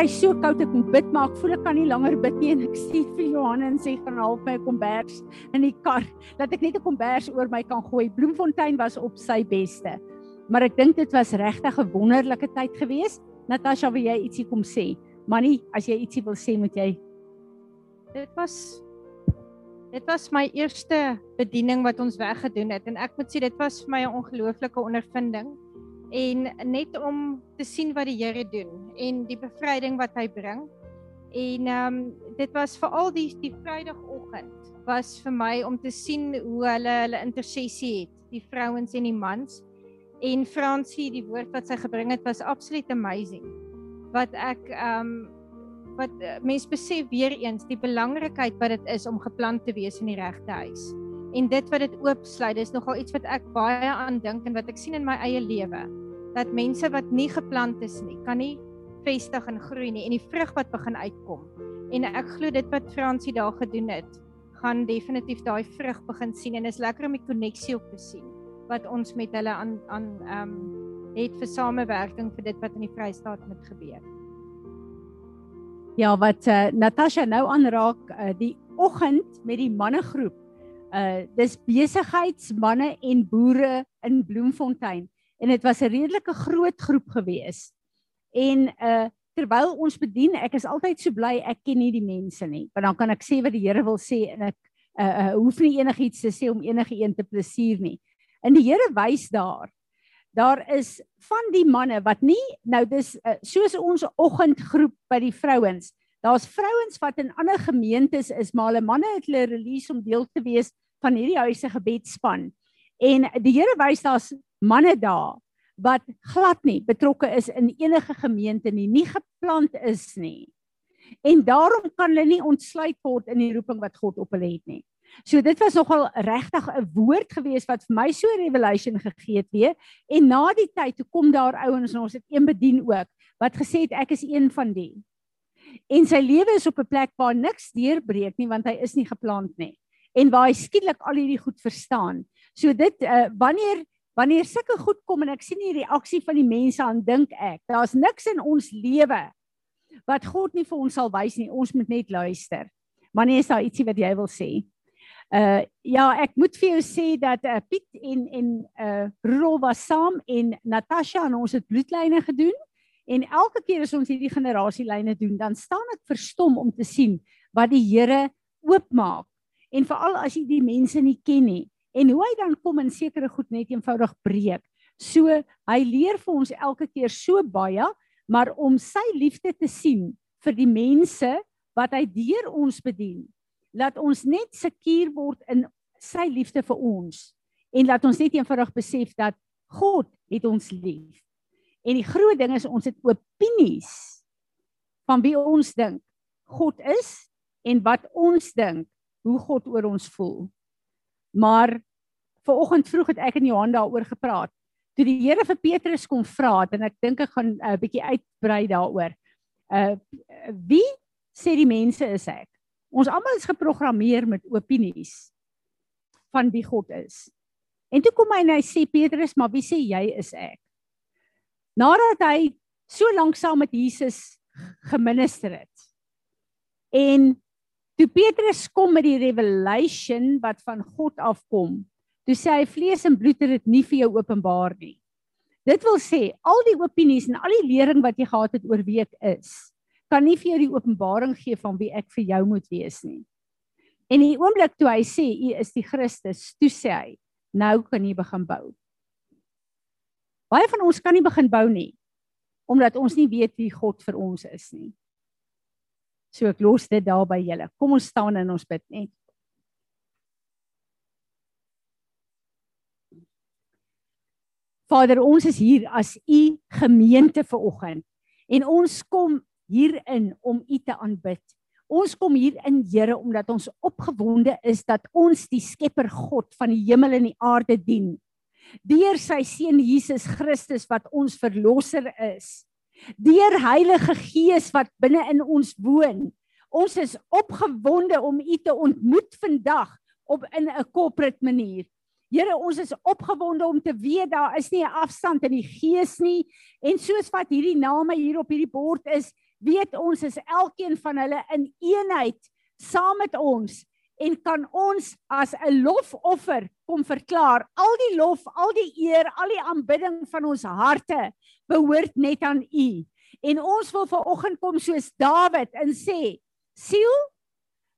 Kry so koud ek moet bid maar ek voel ek kan nie langer bid nie en ek stuur vir Johan en sê gaan help my kombers in die kar dat ek net 'n kombers oor my kan gooi. Bloemfontein was op sy beste. Maar ek dink dit was regtig 'n wonderlike tyd gewees. Natasha, wil jy ietsie kom sê? Manie, as jy ietsie wil sê, moet jy Dit was dit was my eerste bediening wat ons weggedoen het en ek moet sê dit was vir my 'n ongelooflike ondervinding en net om te sien wat die Here doen en die bevryding wat hy bring. En ehm um, dit was veral die die Vrydagoggend was vir my om te sien hoe hulle hulle intersessie het, die vrouens en die mans. En Fransie, die woord wat sy gebring het was absoluut amazing. Wat ek ehm um, wat uh, mense besef weer eens die belangrikheid wat dit is om geplant te wees in die regte huis. En dit wat dit oopsluit, is nogal iets wat ek baie aan dink en wat ek sien in my eie lewe dat mense wat nie geplant is nie, kan nie vestig en groei nie en die vrug wat begin uitkom. En ek glo dit wat Fransie daar gedoen het, gaan definitief daai vrug begin sien en is lekker om die koneksie op te sien wat ons met hulle aan aan ehm um, het vir samewerking vir dit wat in die Vrystaat moet gebeur. Ja, wat uh, Natasha nou aanraak, uh, die oggend met die mannegroep. Uh dis besigheidsmanne en boere in Bloemfontein en dit was 'n redelike groot groep gewees. En uh terwyl ons bedien, ek is altyd so bly ek ken nie die mense nie, want dan kan ek sê wat die Here wil sê en ek uh, uh hoef nie enigiets te sê om enige een te plesier nie. En die Here wys daar. Daar is van die manne wat nie nou dis uh, soos ons oggendgroep by die vrouens. Daar's vrouens wat in ander gemeentes is, maar hulle manne het hulle release om deel te wees van hierdie huise gebedspan. En die Here wys daar's manne daar wat glad nie betrokke is in enige gemeente nie, nie geplant is nie. En daarom kan hulle nie ontsluit word in die roeping wat God op hulle het nie. So dit was nogal regtig 'n woord gewees wat vir my so revelation gegee het weer. En na die tyd toe kom daar ouens en ons het een bedien ook wat gesê het ek is een van die. En sy lewe is op 'n plek waar niks deurbreek nie want hy is nie geplant nie. En waar hy skielik al hierdie goed verstaan. So dit uh, wanneer wanneer sulke goed kom en ek sien die reaksie van die mense aan dink ek, daar's niks in ons lewe wat God nie vir ons sal wys nie. Ons moet net luister. Wanneer is daar ietsie wat jy wil sê? Uh ja, ek moet vir jou sê dat uh, Piet en en uh Rol was saam en Natasha en ons het bloedlyne gedoen en elke keer as ons hierdie generasielyne doen, dan staan ek verstom om te sien wat die Here oopmaak. En veral as jy die mense nie ken nie en hoe hy dan kom en sekere goed net eenvoudig breek. So hy leer vir ons elke keer so baie, maar om sy liefde te sien vir die mense wat hy deur ons bedien, laat ons net seker word in sy liefde vir ons en laat ons net eenvoudig besef dat God het ons lief. En die groot ding is ons het opinies van wie ons dink God is en wat ons dink hoe God oor ons voel. Maar ver oggend vroeg het ek en Johan daaroor gepraat. Toe die Here vir Petrus kom vra en ek dink ek gaan 'n uh, bietjie uitbrei daaroor. Uh wie sê die mense is ek? Ons almal is geprogrammeer met opinies van wie God is. En toe kom hy en hy sê Petrus, maar wie sê jy is ek? Nadat hy so lank saam met Jesus geminister het. En Toe Petrus kom met die revelation wat van God afkom, toe sê hy vlees en bloed het dit nie vir jou openbaar nie. Dit wil sê al die opinies en al die lering wat jy gehad het oor wie ek is, kan nie vir jou die openbaring gee van wie ek vir jou moet wees nie. En in die oomblik toe hy sê u is die Christus, toe sê hy, nou kan jy begin bou. Baie van ons kan nie begin bou nie omdat ons nie weet wie God vir ons is nie. So ek los dit daar by julle. Kom ons staan en ons bid net. Vader, ons is hier as u gemeente vir oggend en ons kom hierin om u te aanbid. Ons kom hier in Here omdat ons opgewonde is dat ons die Skepper God van die hemel en die aarde dien. Deur sy seun Jesus Christus wat ons verlosser is deur Heilige Gees wat binne in ons woon. Ons is opgewonde om U te ontmoet vandag op in 'n corporate manier. Here, ons is opgewonde om te weet daar is nie 'n afstand in die gees nie en soos wat hierdie name hier op hierdie bord is, weet ons is elkeen van hulle in eenheid saam met ons en kan ons as 'n lofoffer kom verklaar al die lof, al die eer, al die aanbidding van ons harte behoort net aan U. En ons wil vanoggend kom soos Dawid en sê: "Siel,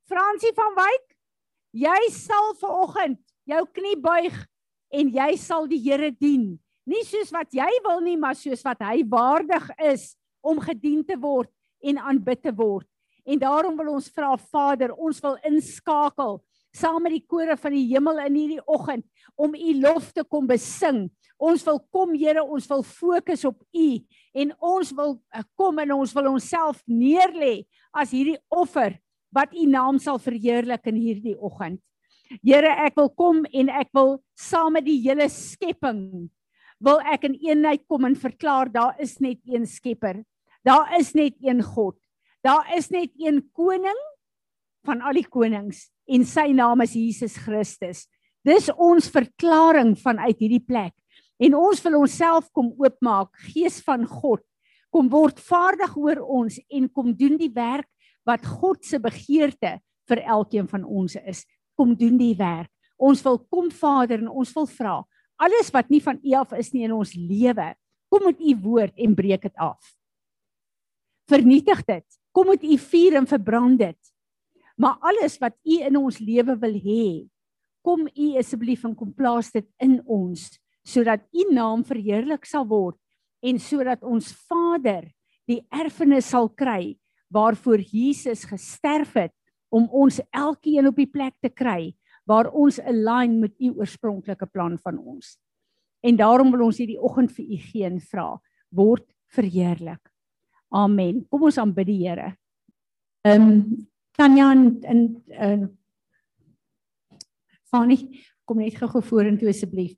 Fransie van Wyk, jy sal vanoggend jou knie buig en jy sal die Here dien. Nie soos wat jy wil nie, maar soos wat hy waardig is om gedien te word en aanbid te word. En daarom wil ons vra Vader, ons wil inskakel saam met die kore van die hemel in hierdie oggend om u lof te kom besing. Ons wil kom Here, ons wil fokus op u en ons wil eh, kom en ons wil onsself neerlê as hierdie offer wat u naam sal verheerlik in hierdie oggend. Here, ek wil kom en ek wil saam met die hele skepping wil ek in eenheid kom en verklaar daar is net een Skepper. Daar is net een God. Daar is net een koning van al die konings en sy naam is Jesus Christus. Dis ons verklaring vanuit hierdie plek. En ons wil onsself kom oopmaak, Gees van God, kom word vaardig oor ons en kom doen die werk wat God se begeerte vir elkeen van ons is. Kom doen die werk. Ons wil kom Vader en ons wil vra alles wat nie van U af is nie in ons lewe. Kom met U woord en breek dit af. Vernietig dit. Kom met U vuur en verbrand dit. Maar alles wat U in ons lewe wil hê, kom U asseblief en kom plaas dit in ons sodat U naam verheerlik sal word en sodat ons Vader die erfenis sal kry waarvoor Jesus gesterf het om ons elkeen op die plek te kry waar ons align met u oorspronklike plan van ons. En daarom wil ons hierdie oggend vir u geen vra word verheerlik. Amen. Kom ons aanbid die Here. Ehm um, Tanya in in Fanny kom net gou vorentoe asseblief.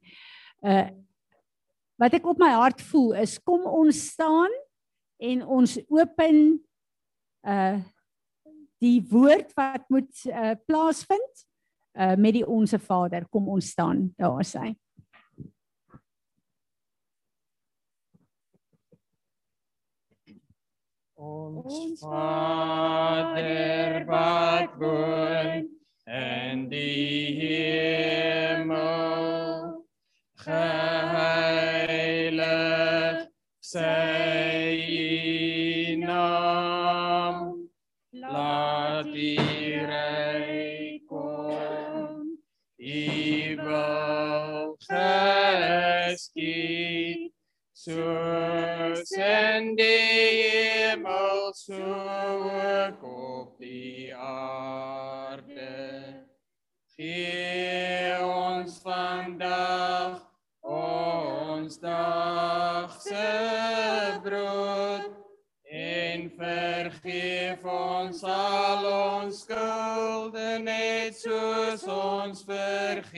Uh wat ek op my hart voel is kom ons staan en ons open uh die woord wat moet uh plaasvind uh met die onsse Vader. Kom ons staan daar sy Ons Vader wat woon in die hemel geheilig sy soos in die hemel so ook op die aarde gee ons vandag ons dagse brood. En vergeef ons al ons skulde net soos ons vergewe.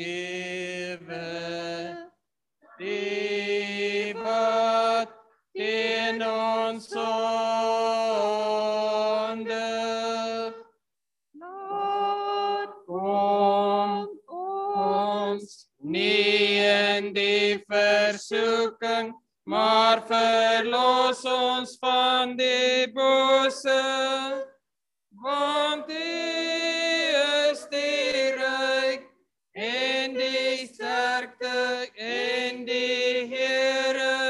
Die wat in ons sonde versoeking maar verlos ons van die bose. Want die is die ryk en die sterkte en die Here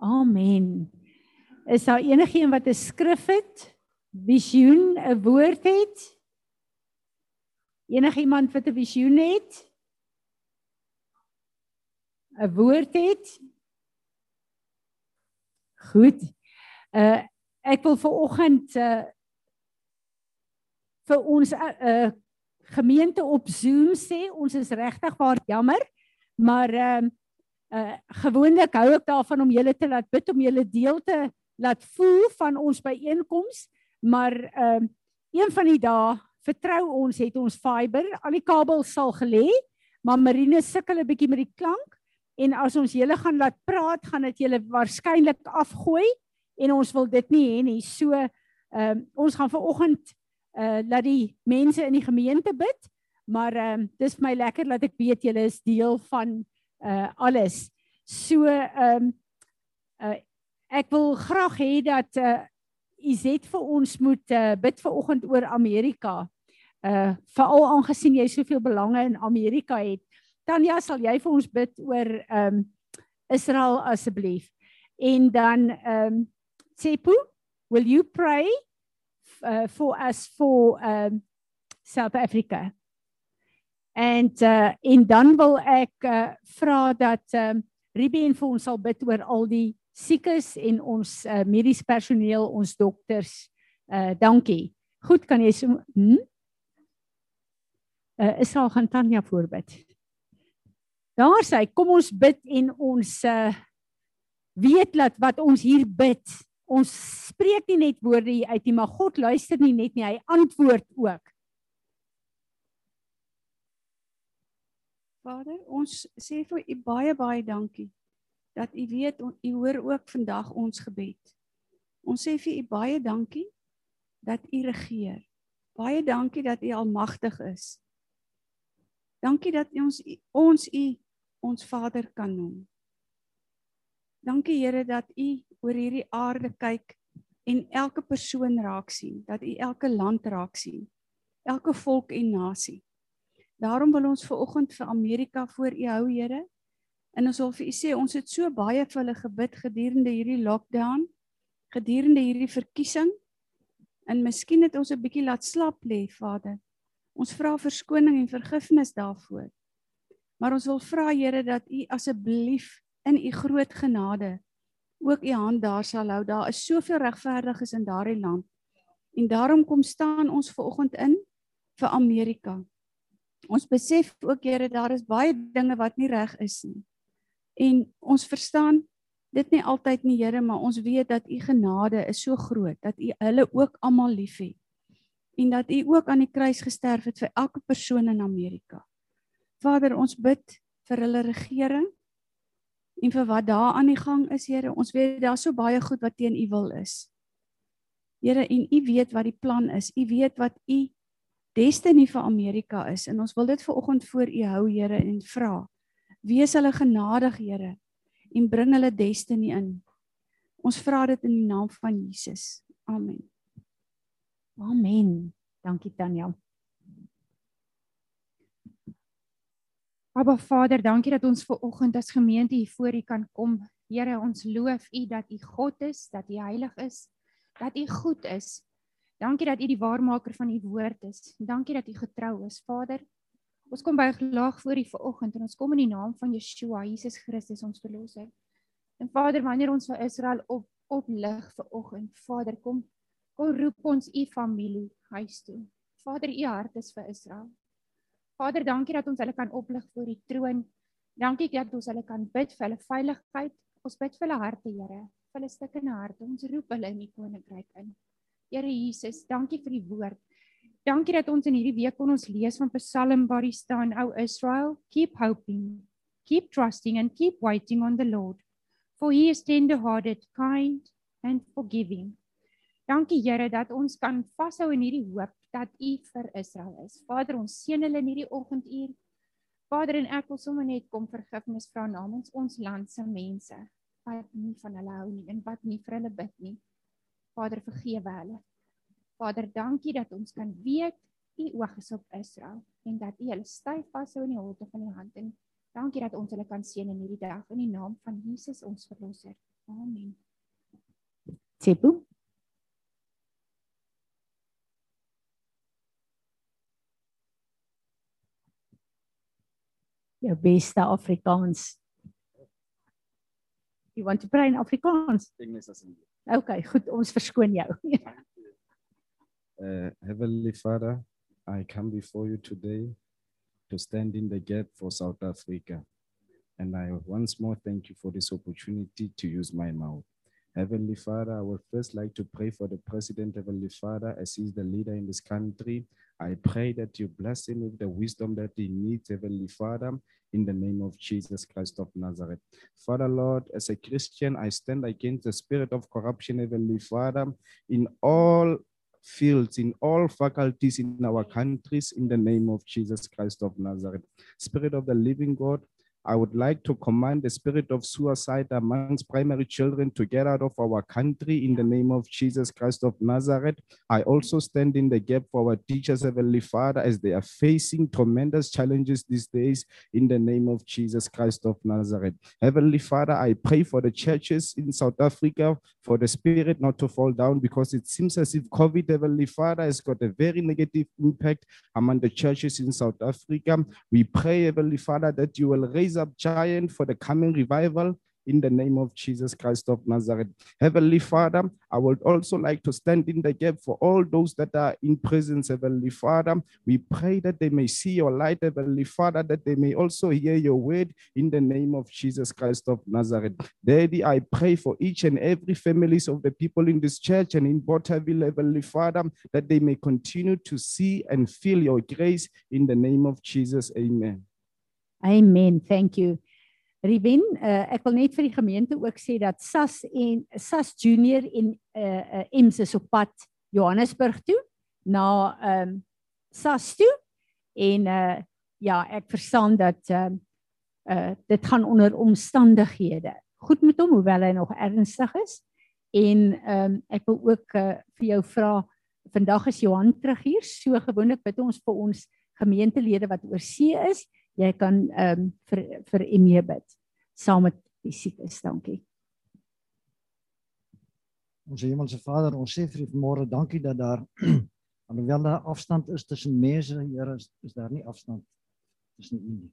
Amen. Is daar enigiemand wat 'n skrif het? Visioen, 'n woord het? Enigiemand wat 'n visioen het? 'n Woord het? Goed. Uh ek wil vir oggend uh vir ons uh, uh, gemeente op Zoom sê, ons is regtig baie jammer, maar ehm uh, uh gewoonlik hou ek daarvan om julle te laat bid om julle deel te laat voel van ons byeenkoms, maar ehm uh, een van die dae vertrou ons het ons fiber, al die kabels sal gelê, maar Marine sukkel 'n bietjie met die klank. En as ons julle gaan laat praat, gaan dit julle waarskynlik afgooi en ons wil dit nie hê nie. So ehm um, ons gaan vanoggend uh laat die mense in die gemeente bid, maar ehm um, dis vir my lekker dat ek weet julle is deel van uh alles. So ehm um, uh ek wil graag hê dat uh Izet vir ons moet uh, bid vir oggend oor Amerika. Uh veral aangesien jy soveel belange in Amerika het. Tanya, sal jy vir ons bid oor ehm um, Israel asseblief? En dan ehm um, Tsepo, will you pray uh, for us for um South Africa? En uh en dan wil ek uh, vra dat um, Ruben vir ons sal bid oor al die siekes en ons uh, mediese personeel, ons dokters. Uh dankie. Goed, kan jy so hm? Uh is al gaan Tanya voorbid. Daar sê kom ons bid en ons uh weet dat wat ons hier bid, ons spreek nie net woorde uit nie, maar God luister nie net nie, hy antwoord ook. Vader, ons sê vir u baie baie dankie dat u weet u hoor ook vandag ons gebed. Ons sê vir u baie dankie dat u regeer. Baie dankie dat u almagtig is. Dankie dat ons ons u ons Vader kan noem. Dankie Here dat u oor hierdie aarde kyk en elke persoon raak sien, dat u elke land raak sien, elke volk en nasie. Daarom wil ons ver oggend vir Amerika voor u hou, Here. En ons wil vir u sê ons het so baie vir hulle gebid gedurende hierdie lockdown, gedurende hierdie verkiesing. En miskien het ons 'n bietjie laat slap lê, Vader. Ons vra verskoning en vergifnis daarvoor. Maar ons wil vra Here dat u asseblief in u groot genade ook u hand daar sal hou. Daar is soveel regverdiges in daardie land. En daarom kom staan ons ver oggend in vir Amerika. Ons besef ook Here daar is baie dinge wat nie reg is nie. En ons verstaan dit nie altyd nie Here, maar ons weet dat u genade is so groot dat u hulle ook almal liefhet. En dat u ook aan die kruis gesterf het vir elke persoon in Amerika. Vader, ons bid vir hulle regering en vir wat daar aan die gang is, Here. Ons weet daar's so baie goed wat teen u wil is. Here, en u weet wat die plan is. U weet wat u destiny vir Amerika is en ons wil dit ver oggend voor u hou, Here, en vra Wees hulle genadig, Here, en bring hulle destiny in. Ons vra dit in die naam van Jesus. Amen. Amen. Dankie Tanya. Aba Vader, dankie dat ons ver oggend as gemeente hier voor U kan kom. Here, ons loof U dat U God is, dat U heilig is, dat U goed is. Dankie dat U die waarmaker van U woord is. Dankie dat U getrou is, Vader. Ons kom by laag voor U vanoggend en ons kom in die naam van Yeshua, Jesus Christus ons verlosser. En Vader, wanneer ons vir Israel op oplig vanoggend, Vader, kom kom roep ons U familie huis toe. Vader, U hart is vir Israel. Vader, dankie dat ons hulle kan oplig voor die troon. Dankie dat ons hulle kan bid vir hulle veiligheid. Ons bid vir hulle harte, Here, vir hulle stukkende harte. Ons roep hulle in die koninkryk in. Here Jesus, dankie vir die woord. Dankie dat ons in hierdie week kon ons lees van Psalm waar daar staan, "O Israel, keep hoping, keep trusting and keep waiting on the Lord, for he is tender-hearted, kind and forgiving." Dankie Here dat ons kan vashou in hierdie hoop dat U vir Israel is. Vader, ons seën hulle in hierdie oggenduur. Vader, en ek wil sommer net kom vergifnis vra namens ons land se mense wat nie van hulle hou nie en wat nie vir hulle bid nie. Vader, vergewe hulle. Vader, dankie dat ons kan weet u oog is op Israel en dat u hulle styf vashou in die holte van u hand en dankie dat ons hulle kan seën in hierdie dag in die naam van Jesus ons verlosser. Amen. Tsepo. Jou beste Afrikaans. You want to pray in Afrikaans? Engels asseblief. Okay, goed, ons verskoon jou. Uh, Heavenly Father, I come before you today to stand in the gap for South Africa. And I once more thank you for this opportunity to use my mouth. Heavenly Father, I would first like to pray for the President, Heavenly Father, as he's the leader in this country. I pray that you bless him with the wisdom that he needs, Heavenly Father, in the name of Jesus Christ of Nazareth. Father, Lord, as a Christian, I stand against the spirit of corruption, Heavenly Father, in all fields, in all faculties in our countries, in the name of Jesus Christ of Nazareth. Spirit of the living God, I would like to command the spirit of suicide amongst primary children to get out of our country in the name of Jesus Christ of Nazareth. I also stand in the gap for our teachers, Heavenly Father, as they are facing tremendous challenges these days in the name of Jesus Christ of Nazareth. Heavenly Father, I pray for the churches in South Africa for the spirit not to fall down because it seems as if COVID, Heavenly Father, has got a very negative impact among the churches in South Africa. We pray, Heavenly Father, that you will raise up giant for the coming revival in the name of Jesus Christ of Nazareth. Heavenly Father, I would also like to stand in the gap for all those that are in prison, Heavenly Father. We pray that they may see your light, Heavenly Father, that they may also hear your word in the name of Jesus Christ of Nazareth. Daddy, I pray for each and every families of the people in this church and in Botterville, Heavenly Father, that they may continue to see and feel your grace in the name of Jesus. Amen. Amen. Thank you. Ruben, uh, ek wil net vir die gemeente ook sê dat SAS en SAS Junior en uh, uh EMS is op pad Johannesburg toe na ehm um, SAS toe en uh ja, ek verstaan dat ehm uh, uh dit gaan onder omstandighede. Goed met hom hoewel hy nog ernstig is. En ehm um, ek wil ook uh, vir jou vra vandag is Johan terug hier. So gewoonlik bid ons vir ons gemeentelede wat oor see is jy kan ehm um, vir vir Emie bid saam met die siekes. Dankie. Ons Hemelse Vader, ons sê vir vanmôre dankie dat daar alhoewel daar afstand is tussen mense, Here, is, is daar nie afstand tussen U nie.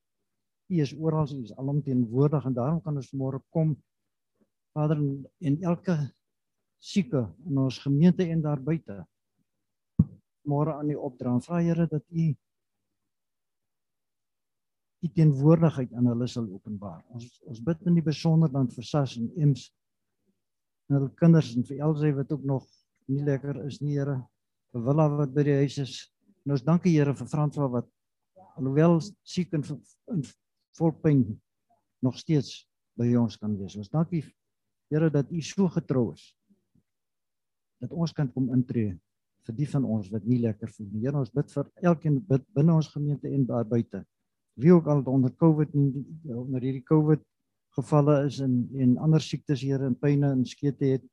U is oral, U is alomteenwoordig en daarom kan ons vanmôre kom Vader en, en elke sieke in ons gemeente en daar buite môre aan U opdra. Vra Here dat U die teenwoordigheid aan hulle sal openbaar. Ons ons bid in die besonder dan vir Sas en Ems en hulle kinders en vir Elsy wat ook nog nie lekker is nie, Here. Vir Willa wat by die huis is. En ons dankie Here vir Franswa wat alhoewel siek en in vol pyn nog steeds by ons kan wees. Ons dankie Here dat U so getrou is. Dat ons kan kom intree vir die van ons wat nie lekker voel nie. Here, ons bid vir elkeen bid binne ons gemeente en daar buite wie ook al onder COVID onder hierdie COVID gevalle is en en ander siektes Here en pyne en skete het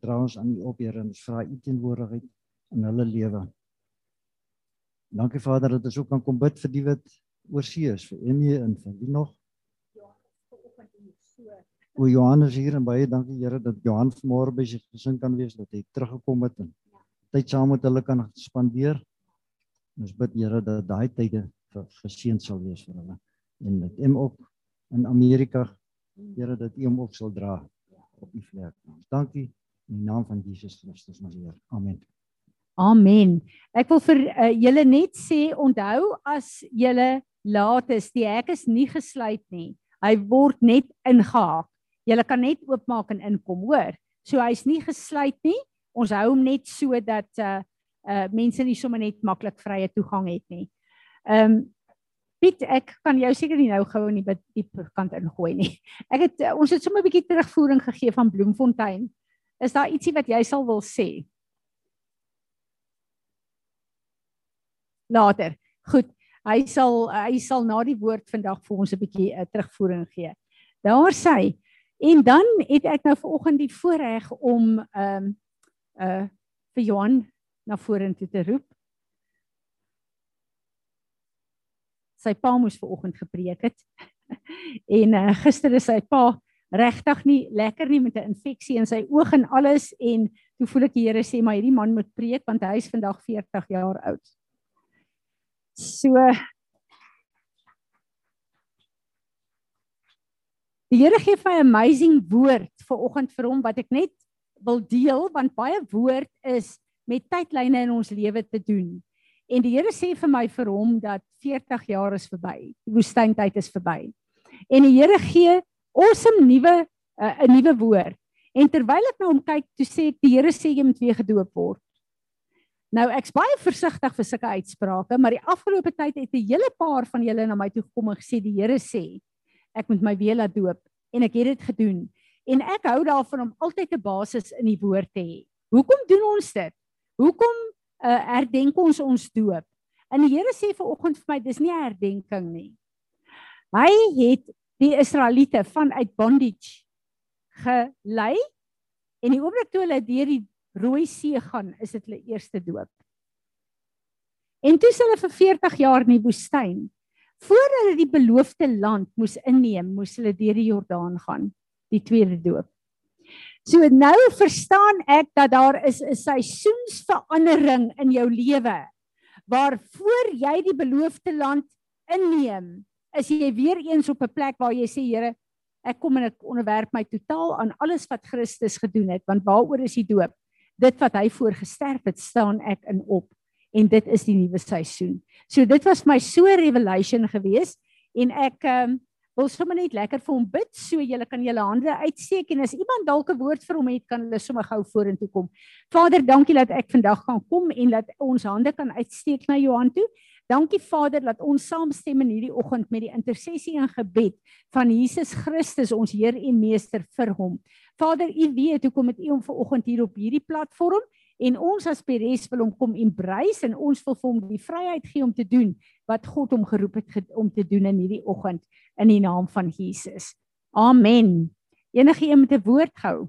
dra ons aan U op Here en ons vra U teenwoordigheid in hulle lewe. Dankie Vader dat ons ook kan kom bid vir die wat oor see is vir Emie en vir wie nog O Johannes hier en baie dankie Here dat Johan vanmôre by sy gesin kan wees dat hy teruggekom het en tyd saam met hulle kan spandeer. Ons bid Here dat daai tye geseën sal wees vir hulle en dat hom ook in Amerika Here dat U hom ook sal dra op U vlek. Dankie in die naam van Jesus Christus ons Heer. Amen. Amen. Ek wil vir uh, julle net sê onthou as julle laat is, die hek is nie gesluit nie. Hy word net ingehaak. Julle kan net oopmaak en inkom, hoor. So hy's nie gesluit nie. Ons hou hom net so dat uh uh mense nie sommer net maklik vrye toegang het nie. Ehm um, Piet, ek kan jou seker nie nou gou in die diep kant ingooi nie. Ek het uh, ons het sommer 'n bietjie terugvoering gegee van Bloemfontein. Is daar ietsie wat jy sal wil sê? Later. Goed. Hy sal hy sal na die woord vandag vir ons 'n bietjie uh, terugvoering gee. Daar sê en dan het ek nou vanoggend die voorreg om ehm um, uh vir Johan na vorentoe te roep. Sy pa moes ver oggend gepreek het. en uh, gister is sy pa regtig nie lekker nie met 'n infeksie in sy oog en alles en toe voel ek die Here sê maar hierdie man moet preek want hy is vandag 40 jaar oud. So Die Here gee my 'n amazing woord vir oggend vir hom wat ek net wil deel want baie woord is met tydlyne in ons lewe te doen. En die Here sê vir my vir hom dat 40 jaar is verby. Die woestyntyd is verby. En die Here gee awesome nuwe 'n uh, nuwe woord. En terwyl ek na hom kyk, toe sê die Here sê jy moet weer gedoop word. Nou ek's baie versigtig vir sulke uitsprake, maar die afgelope tyd het 'n hele paar van julle na my toe gekom en gesê die Here sê ek moet my weer laat doop en ek het dit gedoen. En ek hou daarvan om altyd 'n basis in die woord te hê. Hoekom doen ons dit? Hoekom uh, herdenk ons ons doop? En die Here sê vir oggend vir my, dis nie 'n herdenking nie. Hy het die Israeliete vanuit bondage gelei en die oomblik toe hulle deur die Rooi See gaan, is dit hulle eerste doop. En toe hulle vir 40 jaar in die woestyn. Voordat hulle die beloofde land moes inneem, moes hulle deur die Jordaan gaan, die tweede doop. So nou verstaan ek dat daar is 'n seisoensverandering in jou lewe. Waar voor jy die beloofde land inneem, is jy weer eens op 'n plek waar jy sê Here, ek kom en ek onderwerp my totaal aan alles wat Christus gedoen het, want waaroor is die doop? dit wat hy voorgesterf het, staan ek in op en dit is die nuwe seisoen. So dit was my so revelation geweest en ek um, wil sommer net lekker vir hom bid so julle kan julle hande uitsteek en as iemand dalk 'n woord vir hom het kan hulle sommer gou vorentoe kom. Vader, dankie dat ek vandag kan kom en dat ons hande kan uitsteek na Johan toe. Dankie Vader dat ons saamstem in hierdie oggend met die intersessie en gebed van Jesus Christus ons Heer en Meester vir hom. Vader, U weet hoekom het U hom vanoggend hier op hierdie platform en ons as Peres wil hom kom embrace en ons wil hom die vryheid gee om te doen wat God hom geroep het om te doen in hierdie oggend in die naam van Jesus. Amen. Enige een met 'n woord gehou.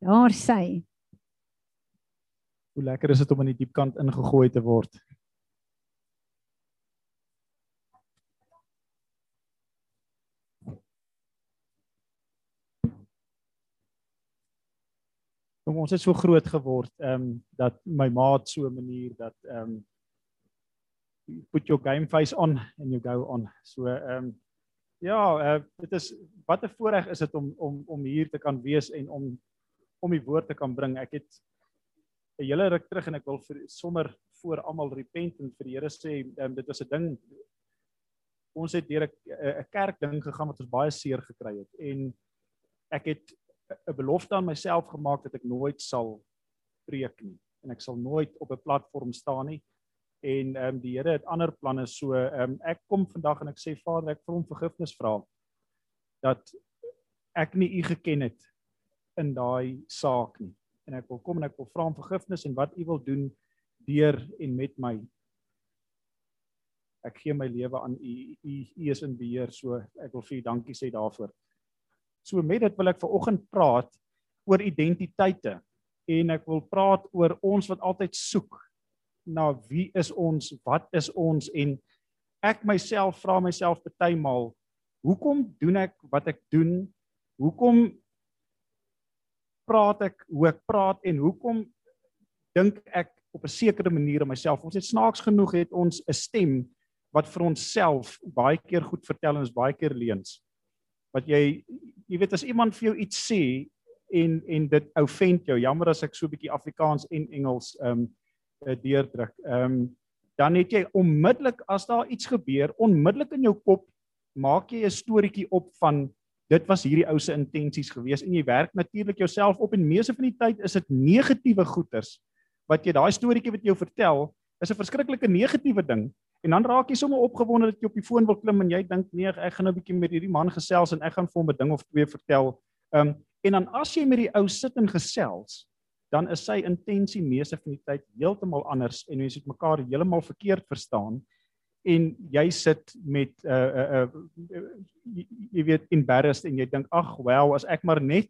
Daar sê. Hoe lekker is dit om in die diep kant ingegooi te word. Kom ons het so groot geword ehm um, dat my maat so 'n manier dat ehm um, put your game face on and you go on. So ehm um, ja, uh, dit is wat 'n voorreg is dit om om om hier te kan wees en om om die woord te kan bring. Ek het 'n hele ruk terug en ek wil vir sommer voor almal repent en vir die Here sê um, dit was 'n ding ons het deur 'n kerk ding gegaan wat ons baie seer gekry het en ek het 'n belofte aan myself gemaak dat ek nooit sal preek nie en ek sal nooit op 'n platform staan nie. En ehm um, die Here het ander planne so ehm um, ek kom vandag en ek sê Vader, ek vir hom vergifnis vra dat ek nie u geken het in daai saak nie. En ek wil kom en ek wil vra om vergifnis en wat u wil doen deur en met my. Ek gee my lewe aan u. U u is in beheer, so ek wil vir u dankie sê daarvoor. So met dit wil ek ver oggend praat oor identiteite en ek wil praat oor ons wat altyd soek na wie is ons, wat is ons en ek myself vra myself partymal hoekom doen ek wat ek doen? Hoekom praat ek hoe ek praat en hoekom dink ek op 'n sekere manier aan myself? Ons het snaaks genoeg het ons 'n stem wat vir onsself baie keer goed vertel en ons baie keer leuns wat jy jy weet as iemand vir jou iets sê en en dit offend jou jammer as ek so 'n bietjie Afrikaans en Engels ehm um, deurdruk ehm um, dan het jy onmiddellik as daar iets gebeur onmiddellik in jou kop maak jy 'n storieetjie op van dit was hierdie ou se intensies gewees en jy werk natuurlik jouself op en meeste van die tyd is dit negatiewe goeters wat jy daai storieetjie wat jy jou vertel is 'n verskriklike negatiewe ding En dan raak jy sommer opgewonde dat jy op die foon wil klim en jy dink nee, ek gaan nou 'n bietjie met hierdie man gesels en ek gaan vir hom 'n ding of twee vertel. Ehm um, en dan as jy met die ou sit en gesels, dan is sy intensie meeste van die tyd heeltemal anders en mense het mekaar heeltemal verkeerd verstaan en jy sit met 'n uh, 'n uh, uh, jy, weet embarrassed en jy dink ag, wel, as ek maar net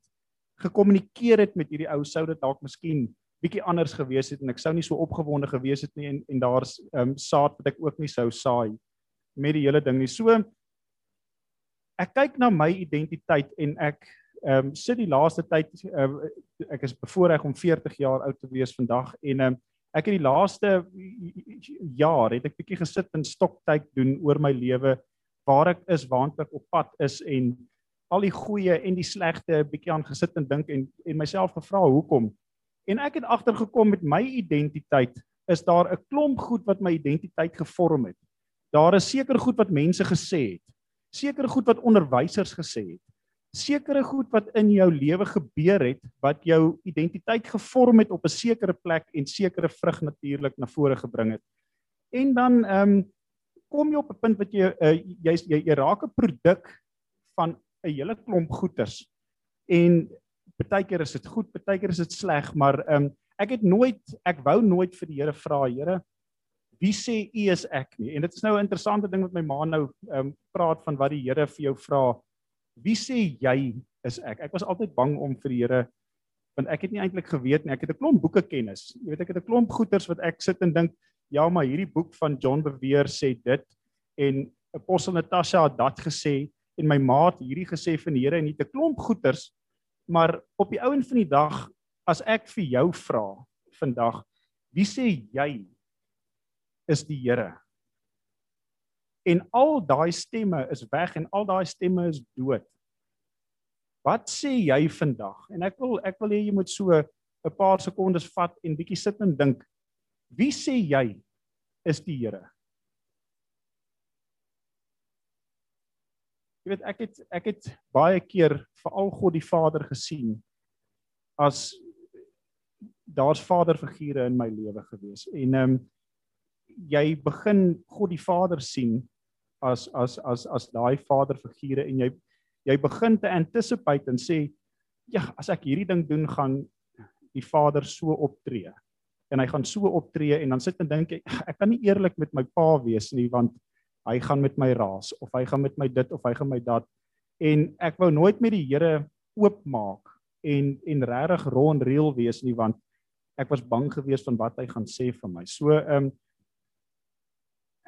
gekommunikeer het met hierdie ou sou dit dalk miskien bietjie anders gewees het en ek sou nie so opgewonde gewees het nie en en daar's ehm um, saad wat ek ook nie sou saai met die hele ding nie. So ek kyk na my identiteit en ek ehm um, sit die laaste tyd uh, ek is bevoorreg om 40 jaar oud te wees vandag en ehm um, ek het die laaste jaar het ek bietjie gesit en stoktyd doen oor my lewe waar ek is, waant ek op pad is en al die goeie en die slegte bietjie aan gesit en dink en en myself gevra hoekom En ek het agtergekom met my identiteit is daar 'n klomp goed wat my identiteit gevorm het. Daar is seker goed wat mense gesê het. Seker goed wat onderwysers gesê het. sekere goed wat in jou lewe gebeur het wat jou identiteit gevorm het op 'n sekere plek en sekere vrug natuurlik na vore gebring het. En dan ehm um, kom jy op 'n punt wat jy uh, jy jy, jy raak 'n produk van 'n hele klomp goeders. En partykeer is dit goed, partykeer is dit sleg, maar ehm um, ek het nooit ek wou nooit vir die Here vra, Here, wie sê u is ek nie? En dit is nou 'n interessante ding met my ma nou ehm um, praat van wat die Here vir jou vra wie sê jy is ek? Ek was altyd bang om vir die Here want ek het nie eintlik geweet nie. Ek het 'n klomp boeke kennis. Jy weet ek het 'n klomp goeters wat ek sit en dink, ja, maar hierdie boek van John Bevere sê dit en Apostel Natasha het dat gesê en my maat hierdie gesê van die Here en het 'n klomp goeters. Maar op die ouen van die dag as ek vir jou vra vandag, wie sê jy is die Here? en al daai stemme is weg en al daai stemme is dood. Wat sê jy vandag? En ek wil ek wil hê jy moet so 'n paar sekondes vat en bietjie sit en dink. Wie sê jy is die Here? Jy weet ek het ek het baie keer veral God die Vader gesien as daar's vaderfigure in my lewe gewees en ehm um, jy begin God die Vader sien as as as as daai vaderfigure en jy jy begin te anticipate en sê ja, as ek hierdie ding doen gaan die Vader so optree. En hy gaan so optree en dan sit en dink ek ek kan nie eerlik met my pa wees nie want hy gaan met my raas of hy gaan met my dit of hy gaan my dat en ek wou nooit met die Here oopmaak en en regtig rond reël wees nie want ek was bang geweest van wat hy gaan sê vir my. So ehm um,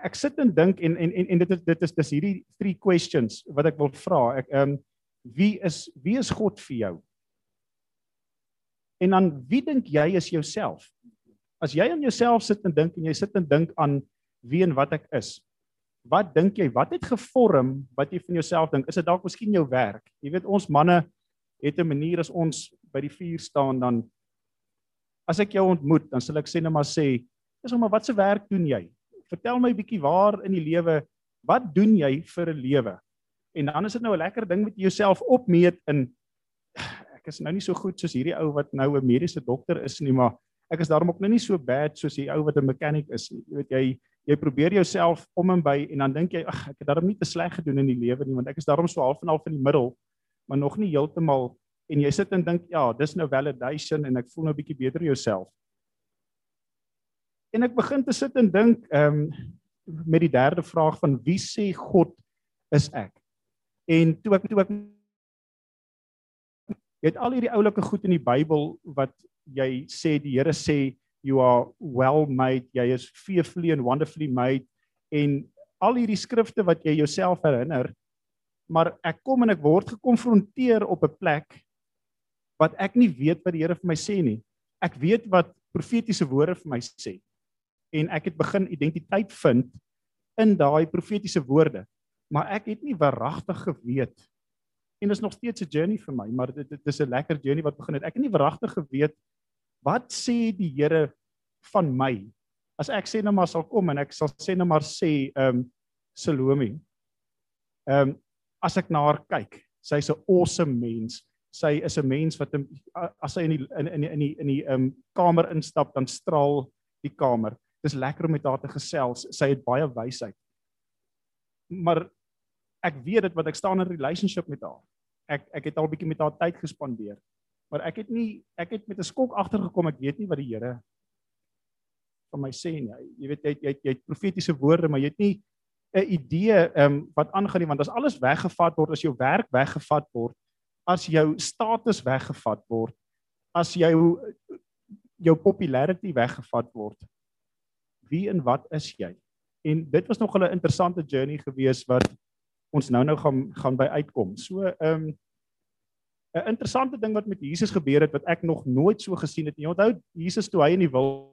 ek sit en dink en en en, en dit is dit is dis hierdie three questions wat ek wil vra. Ek ehm um, wie is wie is God vir jou? En dan wie dink jy is jouself? As jy aan jouself sit en dink en jy sit en dink aan wie en wat ek is. Wat dink jy wat het gevorm wat jy van jouself dink? Is dit dalk miskien jou werk? Jy weet ons manne het 'n manier as ons by die vuur staan dan as ek jou ontmoet dan sal ek sê net maar sê, "Dis hom wat se werk doen jy?" vertel my bietjie waar in die lewe wat doen jy vir 'n lewe? En dan is dit nou 'n lekker ding met jouself opmeet in ek is nou nie so goed soos hierdie ou wat nou 'n mediese dokter is nie, maar ek is daarom ook nou nie so bad soos die ou wat 'n mechanic is nie. Jy weet jy jy probeer jouself om en by en dan dink jy ag ek het daarom nie te sleg gedoen in die lewe nie want ek is daarom so half en half in die middel, maar nog nie heeltemal en jy sit en dink ja, dis nou validation en ek voel nou bietjie beter jouself. En ek begin te sit en dink ehm um, met die derde vraag van wie sê God is ek? En toe ek toe ek jy het al hierdie oulike goed in die Bybel wat jy sê die Here sê you are well made, jy is fearfully and wonderfully made en al hierdie skrifte wat jy jouself herinner maar ek kom en ek word gekonfronteer op 'n plek wat ek nie weet wat die Here vir my sê nie. Ek weet wat profetiese woorde vir my sê en ek het begin identiteit vind in daai profetiese woorde. Maar ek het nie waaragtig geweet en dit is nog steeds 'n journey vir my, maar dit dit is 'n lekker journey wat begin het. Ek het nie waaragtig geweet wat sê die Here van my. As ek sê nou maar sal kom en ek sal sê nou maar sê ehm um, Salome. Ehm um, as ek na haar kyk, sy's 'n awesome mens. Sy is 'n mens wat as sy in die in in in die in die ehm um, kamer instap dan straal die kamer. Dis lekker om met haar te gesels. Sy het baie wysheid. Maar ek weet dit wat ek staan in 'n relationship met haar. Ek ek het al 'n bietjie met haar tyd gespandeer. Maar ek het nie ek het met 'n skok agtergekom. Ek weet nie wat die Here van my sê nie. Jy weet jy jy jy het profetiese woorde, maar jy het nie 'n idee ehm um, wat aangaan nie want as alles weggevat word, as jou werk weggevat word, as jou status weggevat word, as jou jou popularity weggevat word, wie en wat is jy? En dit was nog 'n interessante journey gewees wat ons nou nou gaan gaan by uitkom. So ehm um, 'n interessante ding wat met Jesus gebeur het wat ek nog nooit so gesien het nie. Onthou Jesus toe hy in die wil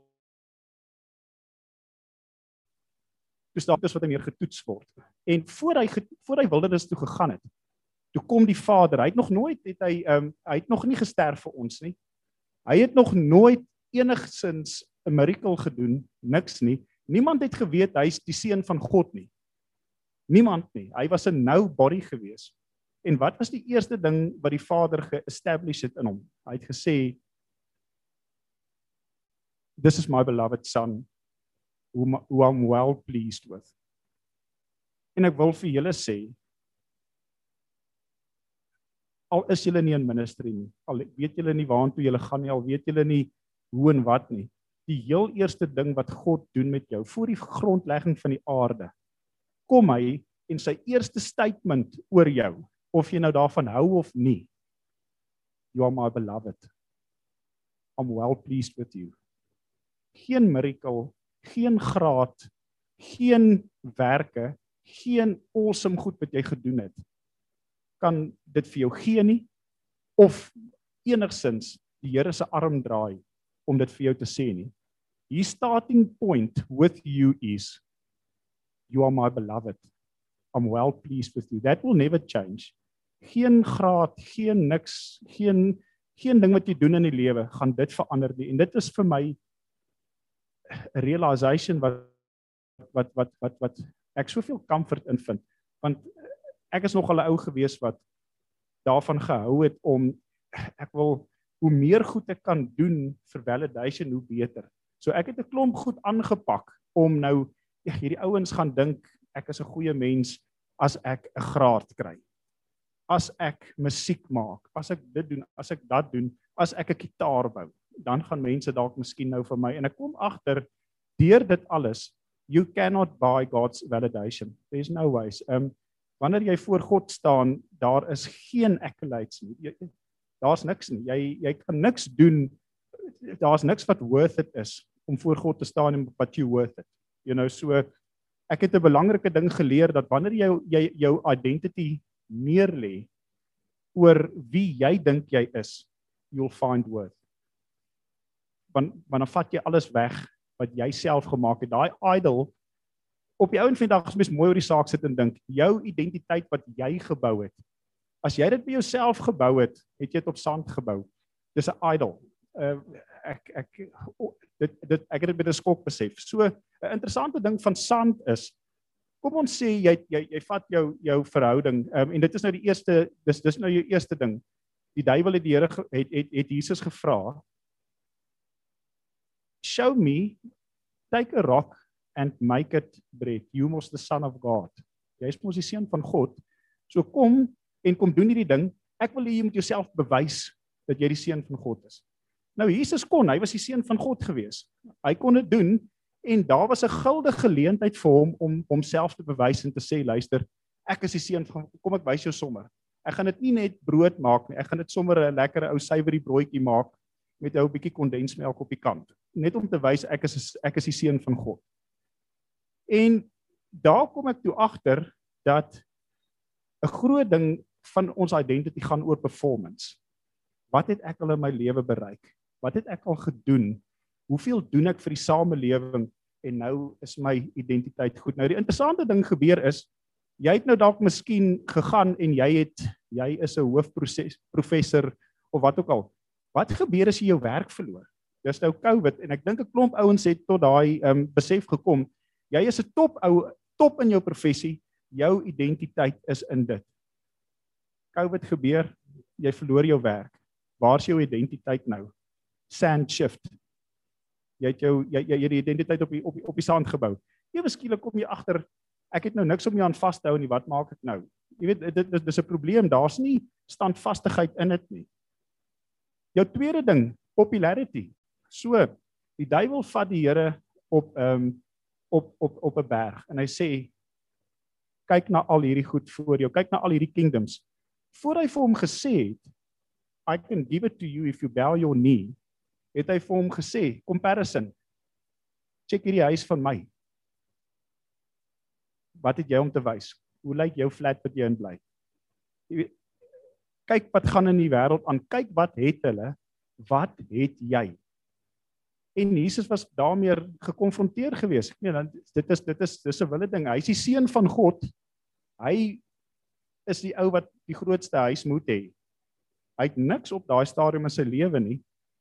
toe staan dit wat hy meer getoets word. En voor hy voor hy wildernis toe gegaan het, toe kom die Vader. Hy het nog nooit het hy ehm um, hy het nog nie gesterf vir ons nie. Hy het nog nooit enigsins 'n miracle gedoen, niks nie. Niemand het geweet hy's die seun van God nie. Niemand nie. Hy was 'n nobody gewees. En wat was die eerste ding wat die Vader ge-establish het in hom? Hy het gesê This is my beloved son whom who I'm well pleased with. En ek wil vir julle sê al is julle nie in ministry nie, al weet julle nie waartoe julle gaan nie, al weet julle nie hoe en wat nie. Die heel eerste ding wat God doen met jou voor die grondlegging van die aarde, kom hy en sy eerste statement oor jou, of jy nou daarvan hou of nie. You are my beloved. I'm well pleased with you. Geen miracle, geen graad, geen werke, geen awesome goed wat jy gedoen het kan dit vir jou gee nie of enigsins die Here se arm draai om dit vir jou te sê nie. His starting point with you is you are my beloved. I'm well pleased with you. That will never change. Geen graad, geen niks, geen geen ding wat jy doen in die lewe gaan dit verander nie. En dit is vir my 'n realization wat wat wat wat wat ek soveel comfort in vind. Want ek is nog al 'n ou gewees wat daarvan gehou het om ek wil hoe meer goed ek kan doen vir validation hoe beter. So ek het 'n klomp goed aangepak om nou hierdie ouens gaan dink ek is 'n goeie mens as ek 'n graad kry. As ek musiek maak, as ek dit doen, as ek dat doen, as ek 'n kitaar bou, dan gaan mense dalk miskien nou vir my en ek kom agter deur dit alles you cannot buy God's validation. There's no ways. Um wanneer jy voor God staan, daar is geen accolades nie. Daar's niks nie. Jy jy kan niks doen. Daar's niks wat worth it is om voor God te staan en wat you worth it. You know, so ek het 'n belangrike ding geleer dat wanneer jy jy jou identity neerlê oor wie jy dink jy is, you'll find worth. Want wanneer vat jy alles weg wat jy self gemaak het, daai idol op die ou en vandag as mens mooi oor die saak sit en dink, jou identiteit wat jy gebou het. As jy dit by jouself gebou het, het jy dit op sand gebou. Dis 'n idol. Uh ek ek dit dit ek het dit met 'n skok besef. So 'n interessante ding van sand is kom ons sê jy jy jy vat jou jou verhouding um, en dit is nou die eerste dis dis nou jou eerste ding. Die duiwel het die Here het, het het Jesus gevra Show me take a rock and make it bread. You must the son of God. Jy is mos die seun van God. So kom en kom doen hierdie ding. Ek wil hê jy moet jouself bewys dat jy die seun van God is. Nou Jesus kon, hy was die seun van God gewees. Hy kon dit doen en daar was 'n guldige geleentheid vir hom om homself te bewys en te sê luister, ek is die seun van kom ek wys jou sommer. Ek gaan dit nie net brood maak nie. Ek gaan dit sommer 'n lekker ou suiwerie broodjie maak met 'n ou bietjie kondensmelk op die kant. Net om te wys ek is ek is die seun van God. En daar kom ek toe agter dat 'n groot ding van ons identity gaan oor performance. Wat het ek al in my lewe bereik? Wat het ek al gedoen? Hoeveel doen ek vir die samelewing en nou is my identiteit goed. Nou die interessante ding gebeur is jy het nou dalk miskien gegaan en jy het jy is 'n hoofproses professor of wat ook al. Wat gebeur as jy jou werk verloor? Dis nou COVID en ek dink 'n klomp ouens het tot daai um, besef gekom Jy is 'n top ou, top in jou professie. Jou identiteit is in dit. COVID gebeur, jy verloor jou werk. Waar's jou identiteit nou? Sand shift. Jy het jou jy jy die identiteit op die op die, op die sand gebou. Ewe skielik kom jy agter ek het nou niks om my aan vas te hou nie. Wat maak ek nou? Jy weet dit dit dis 'n probleem. Daar's nie standvastigheid in dit nie. Jou tweede ding, popularity. So, die duiwel vat die Here op ehm um, op op op 'n berg en hy sê kyk na al hierdie goed voor jou, kyk na al hierdie kingdoms. Voor hy vir hom gesê het I can give it to you if you bow your knee, het hy vir hom gesê comparison. Check hierdie huis van my. Wat het jy om te wys? Hoe lyk jou flat wat jy in bly? Jy weet kyk wat gaan in die wêreld aan. Kyk wat het hulle? Wat het jy? en Jesus was daarmee gekonfronteer gewees. Nee, dan dit is dit is dis 'n wille ding. Hy is die seun van God. Hy is die ou wat die grootste huis moet hê. Hy het niks op daai stadium in sy lewe nie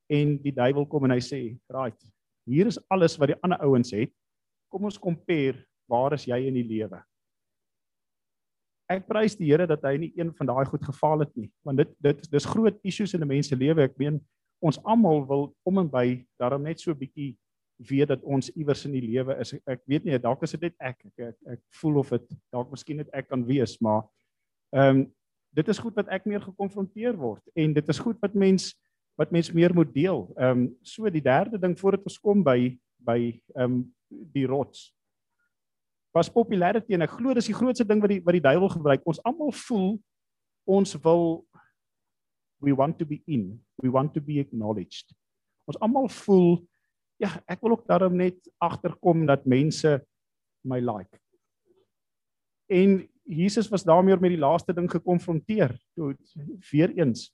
en die duiwel kom en hy sê, "Right, hier is alles wat die ander ouens het. Kom ons compare, waar is jy in die lewe?" ek prys die Here dat hy nie een van daai goed gefaal het nie, want dit dit dis groot issues in 'n mens se lewe. Ek meen ons almal wil om en by daarom net so 'n bietjie weet dat ons iewers in die lewe is. Ek, weet nie dalk is dit net ek. Ek, ek ek voel of dit dalk miskien net ek kan wees, maar ehm um, dit is goed wat ek meer gekonfronteer word en dit is goed wat mens wat mens meer moet deel. Ehm um, so die derde ding voordat ons kom by by ehm um, die rots was popularity en ek glo dis die grootste ding wat die wat die duiwel gebruik. Ons almal voel ons wil we want to be in, we want to be acknowledged. Ons almal voel ja, ek wil ook daarom net agterkom dat mense my like. En Jesus was daarmee met die laaste ding gekonfronteer. Toe weer eens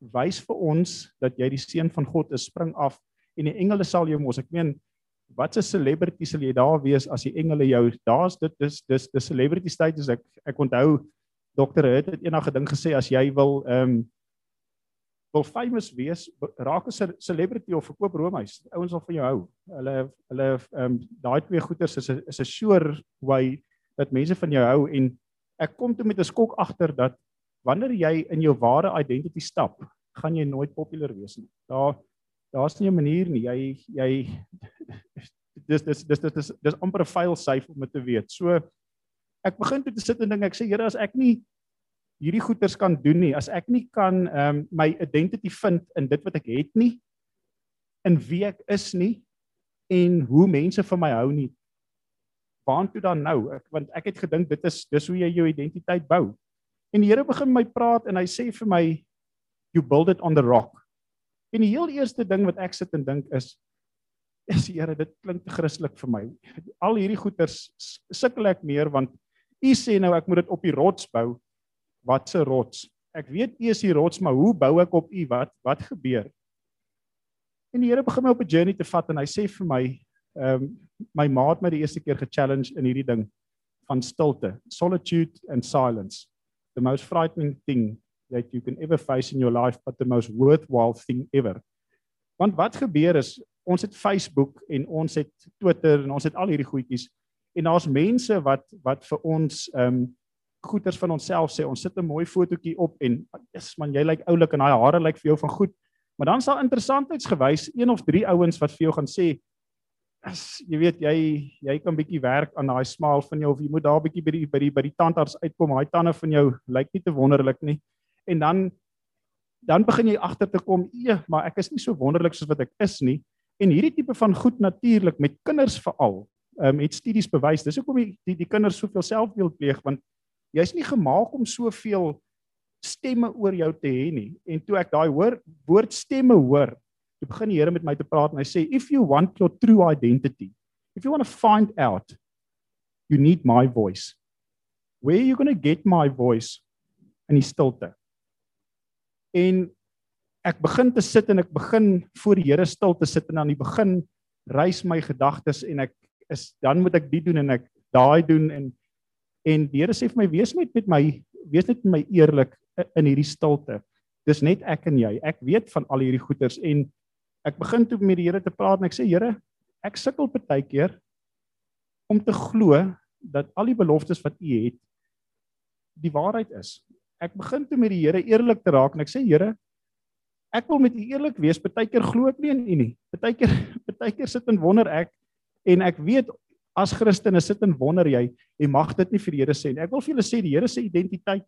wys vir ons dat jy die seun van God is, spring af en die engele sal jou mos. Ek meen wat 'n celebrity sal jy daar wees as die engele jou daar's dit dis dis dis celebrity status ek ek onthou dokter het het eendag 'n ding gesê as jy wil ehm um, wil famous wees raak 'n celebrity of verkoop roomhuis ouens sal van jou hou. Hulle hulle ehm um, daai twee goeters is 'n is 'n sure way dat mense van jou hou en ek kom toe met 'n skok agter dat wanneer jy in jou ware identity stap gaan jy nooit populêr wees nie daar daar's nie 'n manier nie. Jy jy dis dis dis dis dis dis amper 'n file safe om dit te weet. So ek begin toe te sit en dink ek sê Here as ek nie hierdie goeders kan doen nie, as ek nie kan um, my identity vind in dit wat ek het nie in wie ek is nie en hoe mense van my hou nie. Waartoe dan nou? Ek want ek het gedink dit is dis hoe jy jou identiteit bou. En die Here begin my praat en hy sê vir my you build it on the rock. En die heel eerste ding wat ek sit en dink is is Here, dit klink te Christelik vir my. Al hierdie goeters sukkel ek meer want u sê nou ek moet dit op die rots bou. Wat 'n rots? Ek weet u is die rots, maar hoe bou ek op u? Wat wat gebeur? En die Here begin my op 'n journey te vat en hy sê vir my, ehm um, my maat my die eerste keer ge-challenge in hierdie ding van stilte, solitude and silence. The most frightening thing that you can ever face in your life but the most worthwhile thing ever. Want wat gebeur is ons het Facebook en ons het Twitter en ons het al hierdie goedjies en daar's mense wat wat vir ons ehm um, goeters van onsself sê ons sit 'n mooi fotootjie op en is man jy lyk oulik en daai hare lyk vir jou van goed. Maar dan sal interessantheidsgewys een of drie ouens wat vir jou gaan sê as jy weet jy jy kan bietjie werk aan daai smaal van jou of jy moet daar bietjie by die by die by die tandarts uitkom. Daai tande van jou lyk nie te wonderlik nie en dan dan begin jy agter te kom, "Ee, maar ek is nie so wonderlik soos wat ek is nie." En hierdie tipe van goed natuurlik met kinders veral, ehm um, het studies bewys. Dis hoekom die, die die kinders soveel selfbeeld pleeg want jy's nie gemaak om soveel stemme oor jou te hê nie. En toe ek daai hoor woord stemme hoor, toe begin die Here met my te praat en hy sê, "If you want your true identity, if you want to find out, you need my voice. Where are you going to get my voice?" In die stilte en ek begin te sit en ek begin voor die Here stil te sit en aan die begin reis my gedagtes en ek is dan moet ek dit doen en ek daai doen en en die Here sê vir my wees net met my wees net met my eerlik in hierdie stilte. Dis net ek en jy. Ek weet van al hierdie goeters en ek begin toe met die Here te praat en ek sê Here, ek sukkel baie keer om te glo dat al die beloftes wat U het die waarheid is ek begin toe met die Here eerlik te raak en ek sê Here, ek wil met U eerlik wees. Partykeer glo ek nie in U nie. Partykeer partykeer sit en wonder ek en ek weet as Christen is sit en wonder jy, jy mag dit nie vir die Here sê nie. Ek wil vir julle sê die Here se identiteit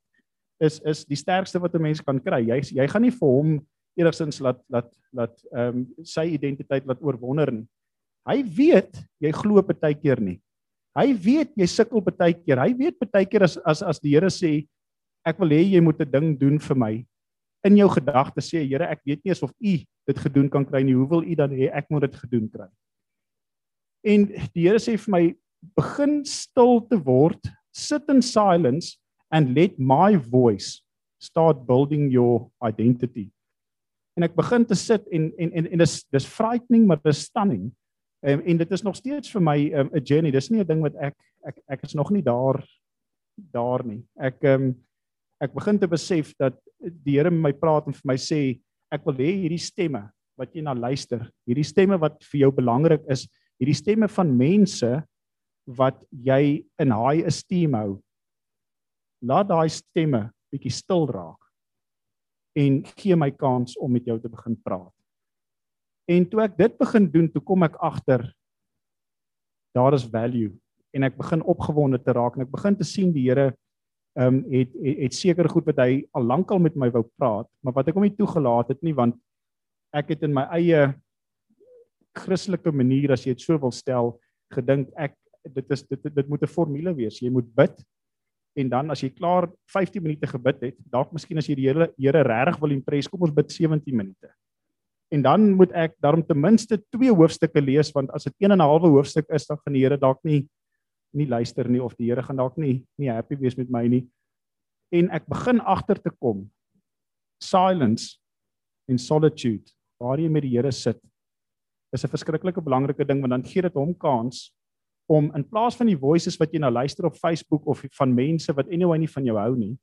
is is die sterkste wat 'n mens kan kry. Jy jy gaan nie vir hom enigsins laat laat laat ehm um, sy identiteit laat oorwonder nie. Hy weet jy glo partykeer nie. Hy weet jy sukkel partykeer. Hy weet partykeer as as as die Here sê ek wil hê jy moet 'n ding doen vir my. In jou gedagtes sê Here, ek weet nie eens of U dit gedoen kan kry nie. Hoe wil U dan hê ek moet dit gedoen kry? En die Here sê vir my begin stil te word, sit in silence and let my voice start building your identity. En ek begin te sit en en en en dis dis frightening maar dis stunning. En en dit is nog steeds vir my um, 'n um, journey. Dis nie 'n ding wat ek ek ek is nog nie daar daar nie. Ek ehm um, ek begin te besef dat die Here met my praat en vir my sê ek wil hê hierdie stemme wat jy na luister, hierdie stemme wat vir jou belangrik is, hierdie stemme van mense wat jy in high esteem hou. laat daai stemme bietjie stil raak en gee my kans om met jou te begin praat. En toe ek dit begin doen, toe kom ek agter daar is value en ek begin opgewonde te raak en ek begin te sien die Here ehm um, het het, het seker goed wat hy al lankal met my wou praat, maar wat ek hom nie toegelaat het nie want ek het in my eie Christelike manier as jy dit so wil stel, gedink ek dit is dit dit moet 'n formule wees. Jy moet bid en dan as jy klaar 15 minute gebid het, dalk miskien as jy die Here Here regtig wil impress, kom ons bid 17 minute. En dan moet ek daarom ten minste twee hoofstukke lees want as dit 1 en 'n halwe hoofstuk is dan gaan die Here dalk nie nie luister nie of die Here gaan dalk nie nie happy wees met my nie. En ek begin agter te kom silence en solitude waar jy met die Here sit is 'n verskriklike belangrike ding want dan gee dit hom kans om in plaas van die voices wat jy nou luister op Facebook of van mense wat anyway nie van jou hou nie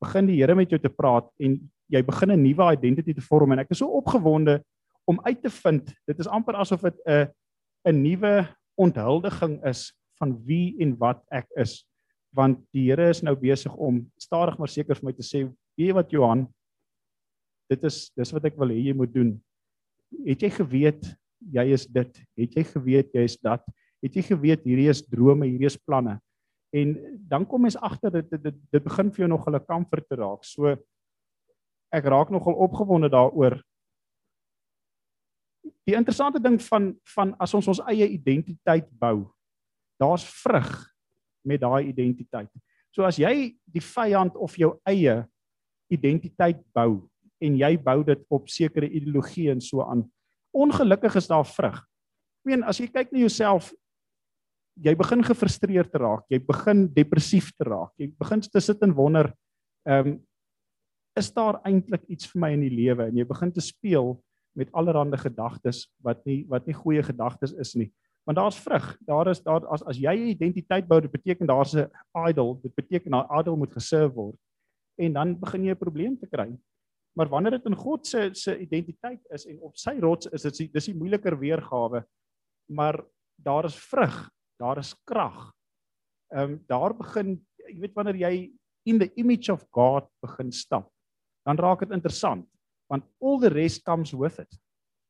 begin die Here met jou te praat en jy begin 'n nuwe identiteit te vorm. En ek is so opgewonde om uit te vind dit is amper asof dit 'n 'n nuwe onthuldiging is van wie en wat ek is. Want die Here is nou besig om stadig maar seker vir my te sê weet jy wat Johan? Dit is dis wat ek wil hê jy moet doen. Het jy geweet jy is dit? Het jy geweet jy is dat het jy geweet hierdie is drome hierdie is planne en dan kom mens agter dit dit dit begin vir jou nog 'n kamfer te raak so ek raak nogal opgewonde daaroor. Die interessante ding van van as ons ons eie identiteit bou, daar's vrug met daai identiteit. So as jy die vyand of jou eie identiteit bou en jy bou dit op sekere ideologie en so aan, ongelukkig is daar vrug. Ek meen as jy kyk na jouself jy begin gefrustreerd te raak, jy begin depressief te raak. Jy begin te sit en wonder, ehm um, is daar eintlik iets vir my in die lewe en jy begin te speel met allerlei gedagtes wat nie wat nie goeie gedagtes is nie. Want daar's vrug. Daar is daar as as jy 'n identiteit bou, dit beteken daar's 'n idol. Dit beteken daai idol moet geserve word. En dan begin jy 'n probleem te kry. Maar wanneer dit in God se se identiteit is en op sy rots is dit dis die moeiliker weergawe. Maar daar is vrug, daar is krag. Ehm um, daar begin jy weet wanneer jy in the image of God begin stap dan raak dit interessant want all the rest comes with it.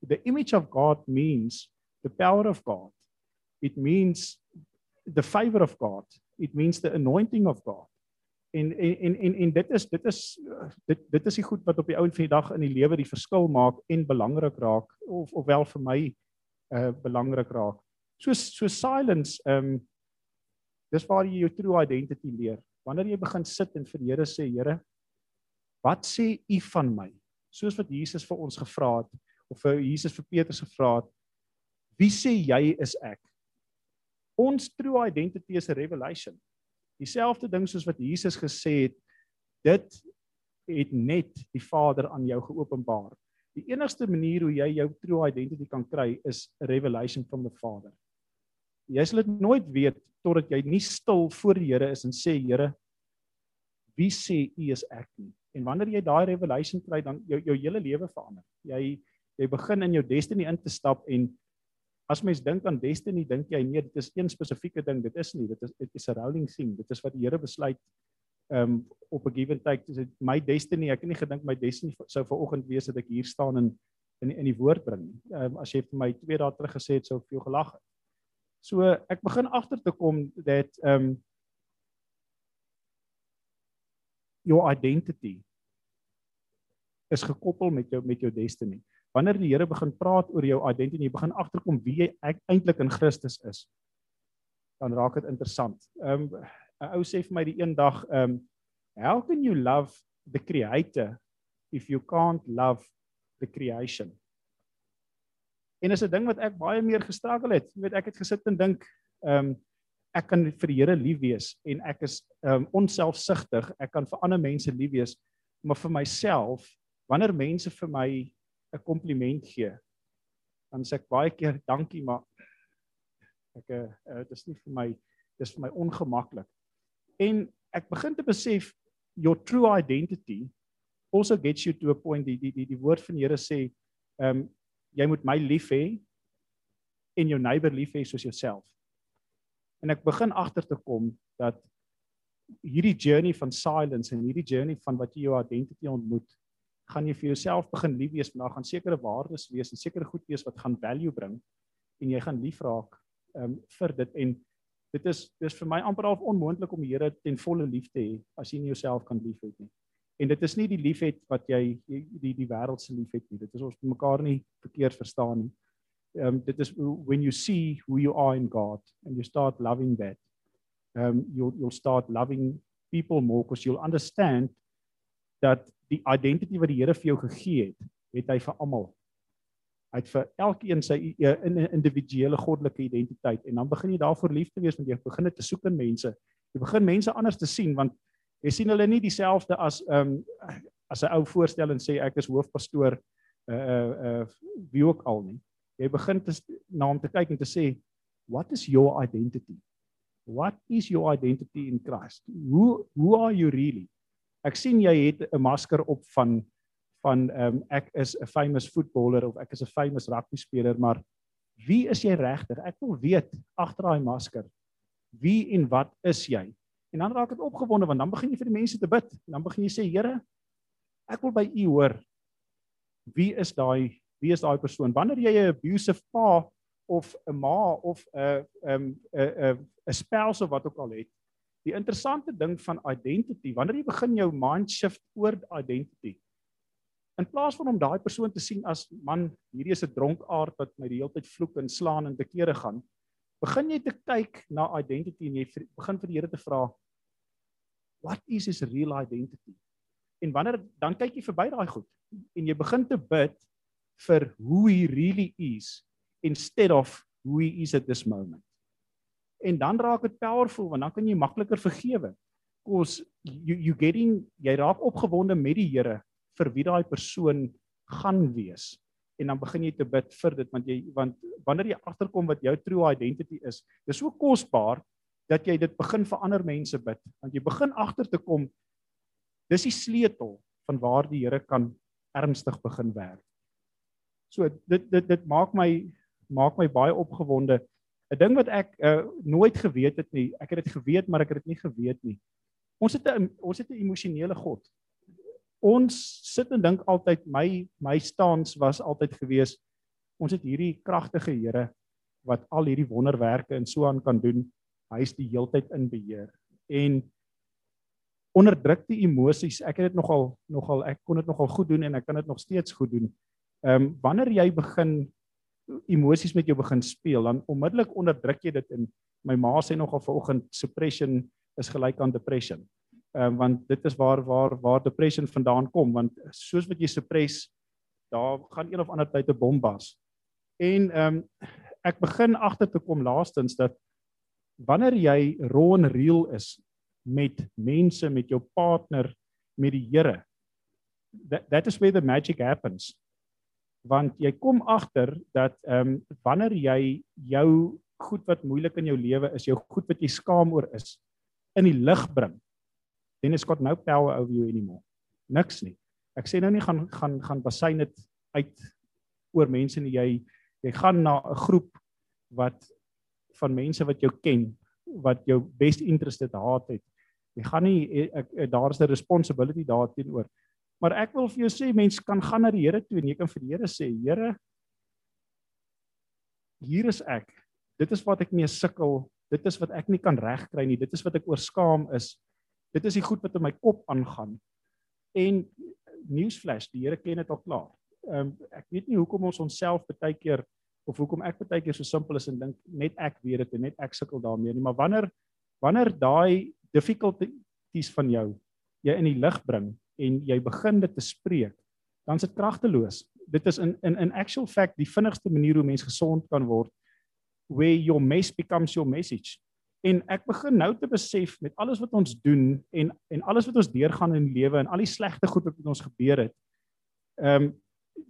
The image of god means the power of god. It means the favor of god. It means the anointing of god. En en en en dit is dit is dit dit is die goed wat op die ouend van die dag in die lewe die verskil maak en belangrik raak of of wel vir my uh belangrik raak so so silence um dis waar jy jou true identity leer wanneer jy begin sit en vir die Here sê Here Wat sê u van my? Soos wat Jesus vir ons gevra het of vir Jesus vir Petrus gevra het. Wie sê jy is ek? Ons true identity is 'n revelation. Dieselfde ding soos wat Jesus gesê het, dit het net die Vader aan jou geopenbaar. Die enigste manier hoe jy jou true identity kan kry is revelation from the Father. Jy sal dit nooit weet totdat jy nie stil voor die Here is en sê Here, wie sê u is ek nie? En wanneer jy daai revelation kry, dan jou jou hele lewe verander. Jy jy begin in jou destiny in te stap en as mens dink aan destiny, dink jy nee, dit is een spesifieke ding, dit is nie, dit is dit is 'n rolling thing. Dit is wat die Here besluit um op 'n given tyd. Dis my destiny. Ek het nie gedink my destiny sou ver oggend wees dat ek hier staan en in in die woord bring. Um as jy vir my 2 dae terug gesê het sou ek vir jou gelag het. So ek begin agter te kom dat um your identity is gekoppel met jou met jou destiny. Wanneer die Here begin praat oor jou identity en jy begin agterkom wie jy eintlik in Christus is, dan raak dit interessant. Ehm um, 'n ou sê vir my die een dag, ehm um, how can you love the creator if you can't love the creation? En is 'n ding wat ek baie meer gestruggle het. Jy weet ek het gesit en dink, ehm um, ek kan vir die Here lief wees en ek is um onselfsugtig. Ek kan vir ander mense lief wees, maar vir myself, wanneer mense vir my 'n kompliment gee, dan sê ek baie keer dankie, maar ek uh, dit is nie vir my dis vir my ongemaklik. En ek begin te besef your true identity also gets you to a point die die die die woord van die Here sê, ehm um, jy moet my lief hê en jou neighbor lief hê soos jouself. En ek begin agter te kom dat hierdie journey van silence en hierdie journey van wat jy jou identity ontmoet, gaan jy vir jouself begin lief wees, maar daar gaan sekere waardes wees en sekere goed wees wat gaan value bring en jy gaan lief raak um, vir dit en dit is dis vir my amper half onmoontlik om die Here ten volle lief te hê as jy nie jouself kan liefhet nie. En dit is nie die liefhet wat jy die die, wêreld se liefhet nie. Dit is ons mekaar nie verkeerd verstaan nie. Um dit is when you see who you are in God and you start loving that. Um you'll you'll start loving people more because you'll understand dat die identity wat die Here vir jou gegee het, het hy vir almal Hy het vir elkeen sy e, in 'n individuele goddelike identiteit en dan begin jy daarvoor lief te wees want jy begin dit te soek in mense. Jy begin mense anders te sien want jy sien hulle nie dieselfde as ehm um, as 'n ou voorstel en sê ek is hoofpastoor uh uh uh wie ook al nie. Jy begin te na hom te kyk en te sê what is your identity? What is your identity in Christ? Who who are you really? Ek sien jy het 'n masker op van van ehm um, ek is 'n famous footballer of ek is 'n famous rugby speler, maar wie is jy regtig? Ek wil weet agter daai masker. Wie en wat is jy? En dan raak dit opgewonde want dan begin jy vir die mense te bid. En dan begin jy sê, Here, ek wil by U hoor. Wie is daai wie is daai persoon? Wanneer jy 'n abusive pa of 'n ma of 'n 'n 'n 'n spouse of wat ook al het. Die interessante ding van identity, wanneer jy begin jou mind shift oor identity, In plaas van om daai persoon te sien as man, hierdie is 'n dronkaard wat my die hele tyd vloek en slaan en te kere gaan, begin jy te kyk na identity en jy begin vir die Here te vra what is his real identity? En wanneer dan kyk jy verby daai goed en jy begin te bid vir who he really is instead of who he is at this moment. En dan raak dit powerful want dan kan jy makliker vergewe. Cause you you getting jy raak opgewonde met die Here vir wie daai persoon gaan wees en dan begin jy te bid vir dit want jy want wanneer jy agterkom wat jou true identity is dis so kosbaar dat jy dit begin vir ander mense bid. Want jy begin agter te kom dis die sleutel van waar die Here kan ernstig begin werk. So dit dit dit maak my maak my baie opgewonde. 'n ding wat ek uh, nooit geweet het nie ek het dit geweet maar ek het dit nie geweet nie. Ons het 'n ons het 'n emosionele God ons sit en dink altyd my my stance was altyd gewees ons het hierdie kragtige Here wat al hierdie wonderwerke en so aan kan doen. Hy is die heeltyd in beheer. En onderdrukte emosies, ek het dit nogal nogal ek kon dit nogal goed doen en ek kan dit nog steeds goed doen. Ehm um, wanneer jy begin emosies met jou begin speel, dan onmiddellik onderdruk jy dit in my ma sê nogal vanoggend suppression is gelyk aan depression um, want dit is waar waar waar depression vandaan kom want soos wat jy suppress daar gaan een of ander tyd 'n bom bas. En ehm um, ek begin agter te kom laastens dat wanneer jy raw and real is met mense, met jou partner, met die Here. That that is where the magic happens. Want jy kom agter dat ehm um, wanneer jy jou goed wat moeilik in jou lewe is, jou goed wat jy skaam oor is, in die lig bring then it's got no power over you anymore. Niks nie. Ek sê nou nie gaan gaan gaan basyn dit uit oor mense nie. Jy jy gaan na 'n groep wat van mense wat jou ken, wat jou best interested haat het. Jy gaan nie ek daar's 'n responsibility daarteenoor. Maar ek wil vir jou sê mense kan gaan na die Here toe en jy kan vir die Here sê, Here, hier is ek. Dit is wat ek mee sukkel. Dit is wat ek nie kan regkry nie. Dit is wat ek oorskaam is. Dit is die goed wat in my kop aangaan. En newsflash, die Here ken dit al klaar. Ehm um, ek weet nie hoekom ons onsself baie keer of hoekom ek baie keer so simpel is en dink net ek weet dit en net ek sukkel daarmee nie, maar wanneer wanneer daai difficulties van jou jy in die lig bring en jy begin dit te spreek, dan is dit kragteloos. Dit is in in in actual fact die vinnigste manier hoe mens gesond kan word where your mess becomes your message. En ek begin nou te besef met alles wat ons doen en en alles wat ons deurgaan in die lewe en al die slegte goed wat met ons gebeur het. Ehm um,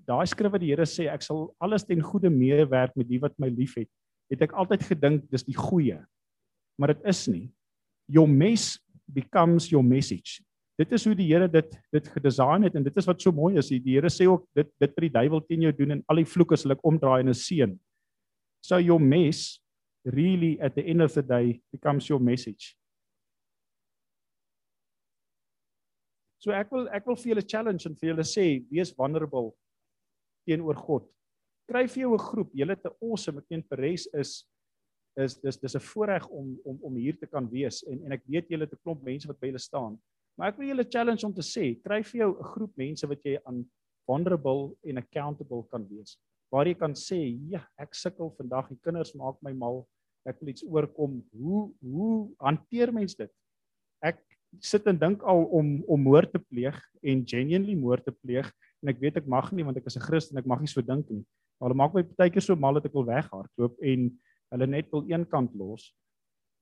daai skrif wat die Here sê ek sal alles ten goeie meewerk met die wat my liefhet. Het ek altyd gedink dis die goeie. Maar dit is nie. Your mess becomes your message. Dit is hoe die Here dit dit gedesign het en dit is wat so mooi is. Die Here sê ook dit dit vir die duiwel teen jou doen en al die vloeke sal ek omdraai in 'n seën. So your mess really at the end of the day becomes your message. So ek wil ek wil vir julle challenge en vir julle sê wees vulnerable teenoor God. Kry vir jou 'n groep. Julle te awesome. Ek meen Perez is is dis dis 'n voorreg om om om hier te kan wees en en ek weet julle het 'n klomp mense wat by julle staan. Maar ek wil julle challenge om te sê, kry vir jou 'n groep mense wat jy aan vulnerable en accountable kan wees. Waar jy kan sê, ja, ek sukkel vandag, die kinders maak my mal, ek wil iets oorkom. Hoe hoe hanteer mens dit? Ek sit en dink al om om moord te pleeg en genuinely moord te pleeg en ek weet ek mag nie want ek is 'n Christen ek mag nie so dink nie. Maar hulle maak my baie keer so mal dat ek wil weghardloop en hulle net wil een kant los.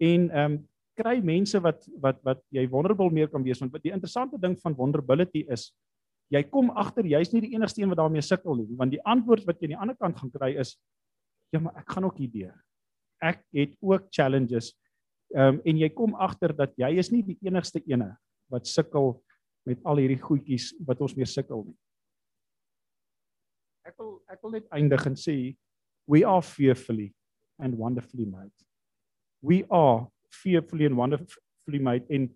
En ehm um, kry mense wat wat wat jy vulnerable meer kan wees want die interessante ding van vulnerability is jy kom agter jy's nie die enigste een wat daarmee sukkel nie want die antwoord wat jy aan die ander kant gaan kry is ja maar ek gaan ook hier deur. Ek het ook challenges. Ehm um, en jy kom agter dat jy is nie die enigste ene wat sukkel met al hierdie goedjies wat ons mee sukkel nie. Ek wil ek wil net eindig en sê we are fearfully and wonderfully made. We are fearfully and wonderfully made en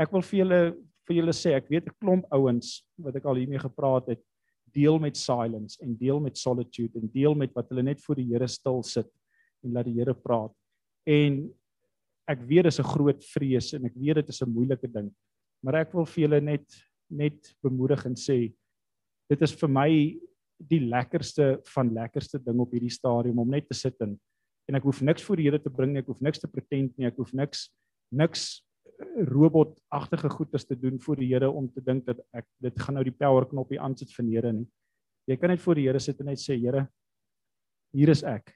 ek wil vir julle vir julle sê ek weet 'n klomp ouens wat ek al hiermee gepraat het deel met silence en deel met solitude en deel met wat hulle net voor die Here stil sit en laat die Here praat. En ek weet dis 'n groot vrees en ek weet dit is 'n moeilike ding. Maar ek wil vir julle net net bemoedig en sê dit is vir my die lekkerste van lekkerste ding op hierdie stadium om net te sit en en ek hoef niks voor die Here te bring nie, ek hoef niks te pretend nie, ek hoef niks niks robotagtige goeders te doen voor die Here om te dink dat ek dit gaan nou die power knoppie aan sit van Here nie. Jy kan net voor die Here sit en net sê Here, hier is ek.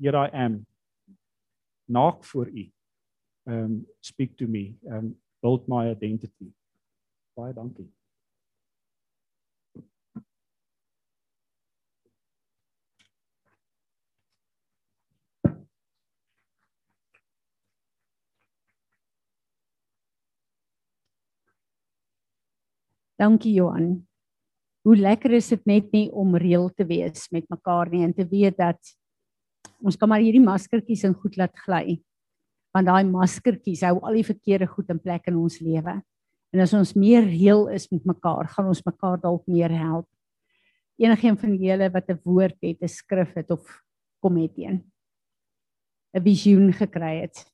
Here I am. Naak voor U. Um speak to me. Um build my identity. Baie dankie. Dankie Johan. Hoe lekker is dit net nie om reël te wees met mekaar nie en te weet dat ons kan maar hierdie maskertjies in goed laat gly. Want daai maskertjies hou al die verkeerde goed in plek in ons lewe. En as ons meer reël is met mekaar, gaan ons mekaar dalk meer help. Enigeen van julle wat 'n woord het, 'n skrif het of kom het een 'n visioen gekry het.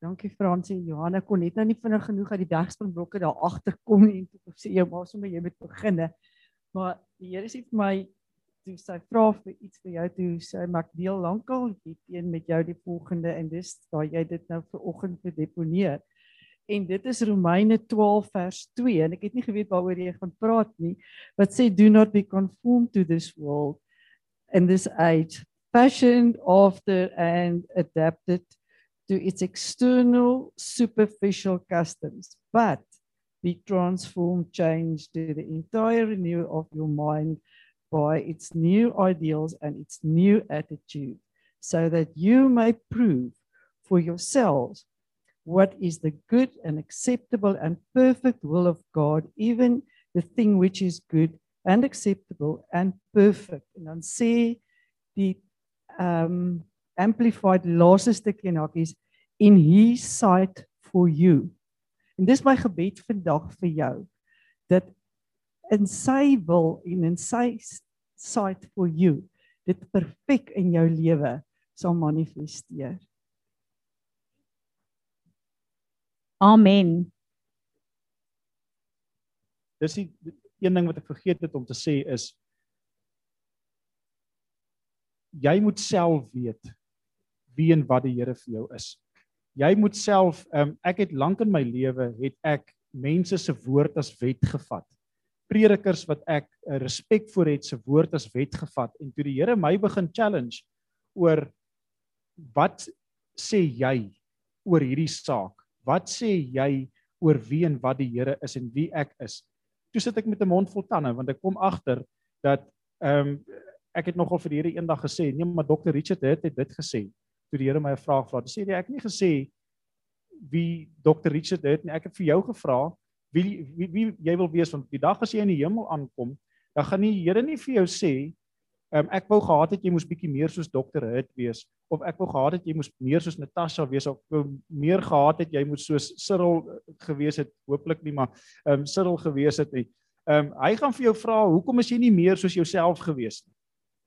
Dankie Fransie. Johanna kon net nou nie vinnig genoeg uit die bergspringblokke daar agter kom en toe sê jou ma sommer jy moet beginne. Maar die Here sê vir my toe sy vra vir iets vir jou toe sê maar ek deel lankal hierteen met jou die volgende en dis daai jy dit nou vir oggend vir deponeer. En dit is Romeine 12 vers 2 en ek het nie geweet waaroor jy gaan praat nie. Wat sê do not be conformed to this world in this age fashioned after and adapted to its external superficial customs, but be transformed, changed to the entire renewal of your mind by its new ideals and its new attitude, so that you may prove for yourselves what is the good and acceptable and perfect will of God, even the thing which is good and acceptable and perfect. Dan sê die um amplified laaste stukkie en hakkies in his sight for you. En dis my gebed vandag vir jou dat in sy wil en in sy sight for you dit perfek in jou lewe sal manifesteer. Amen. Dis die een ding wat ek vergeet het om te sê is jy moet self weet wie en wat die Here vir jou is. Jy moet self um, ek het lank in my lewe het ek mense se woord as wet gevat. Predikers wat ek uh, respek vir het se woord as wet gevat en toe die Here my begin challenge oor wat sê jy oor hierdie saak? Wat sê jy oor wie en wat die Here is en wie ek is? Toe sit ek met 'n mond vol tande want ek kom agter dat ehm um, ek het nogal vir die Here eendag gesê, nee, maar dokter Richard het, het dit gesê toe die Here my 'n vraag vra. Toe sê hy ek het nie gesê wie Dr. Richard het nie. Ek het vir jou gevra wie, wie wie jy wil wees want die dag as jy in die hemel aankom, dan gaan die Here nie vir jou sê um, ek wou gehad het jy moes bietjie meer soos dokter Hurt wees of ek wou gehad het jy moes meer soos Natasha wees of meer gehad het jy moes soos Cyril eh, gewees het hooplik nie maar ehm um, Cyril gewees het nie. Ehm um, hy gaan vir jou vra hoekom is jy nie meer soos jouself gewees nie?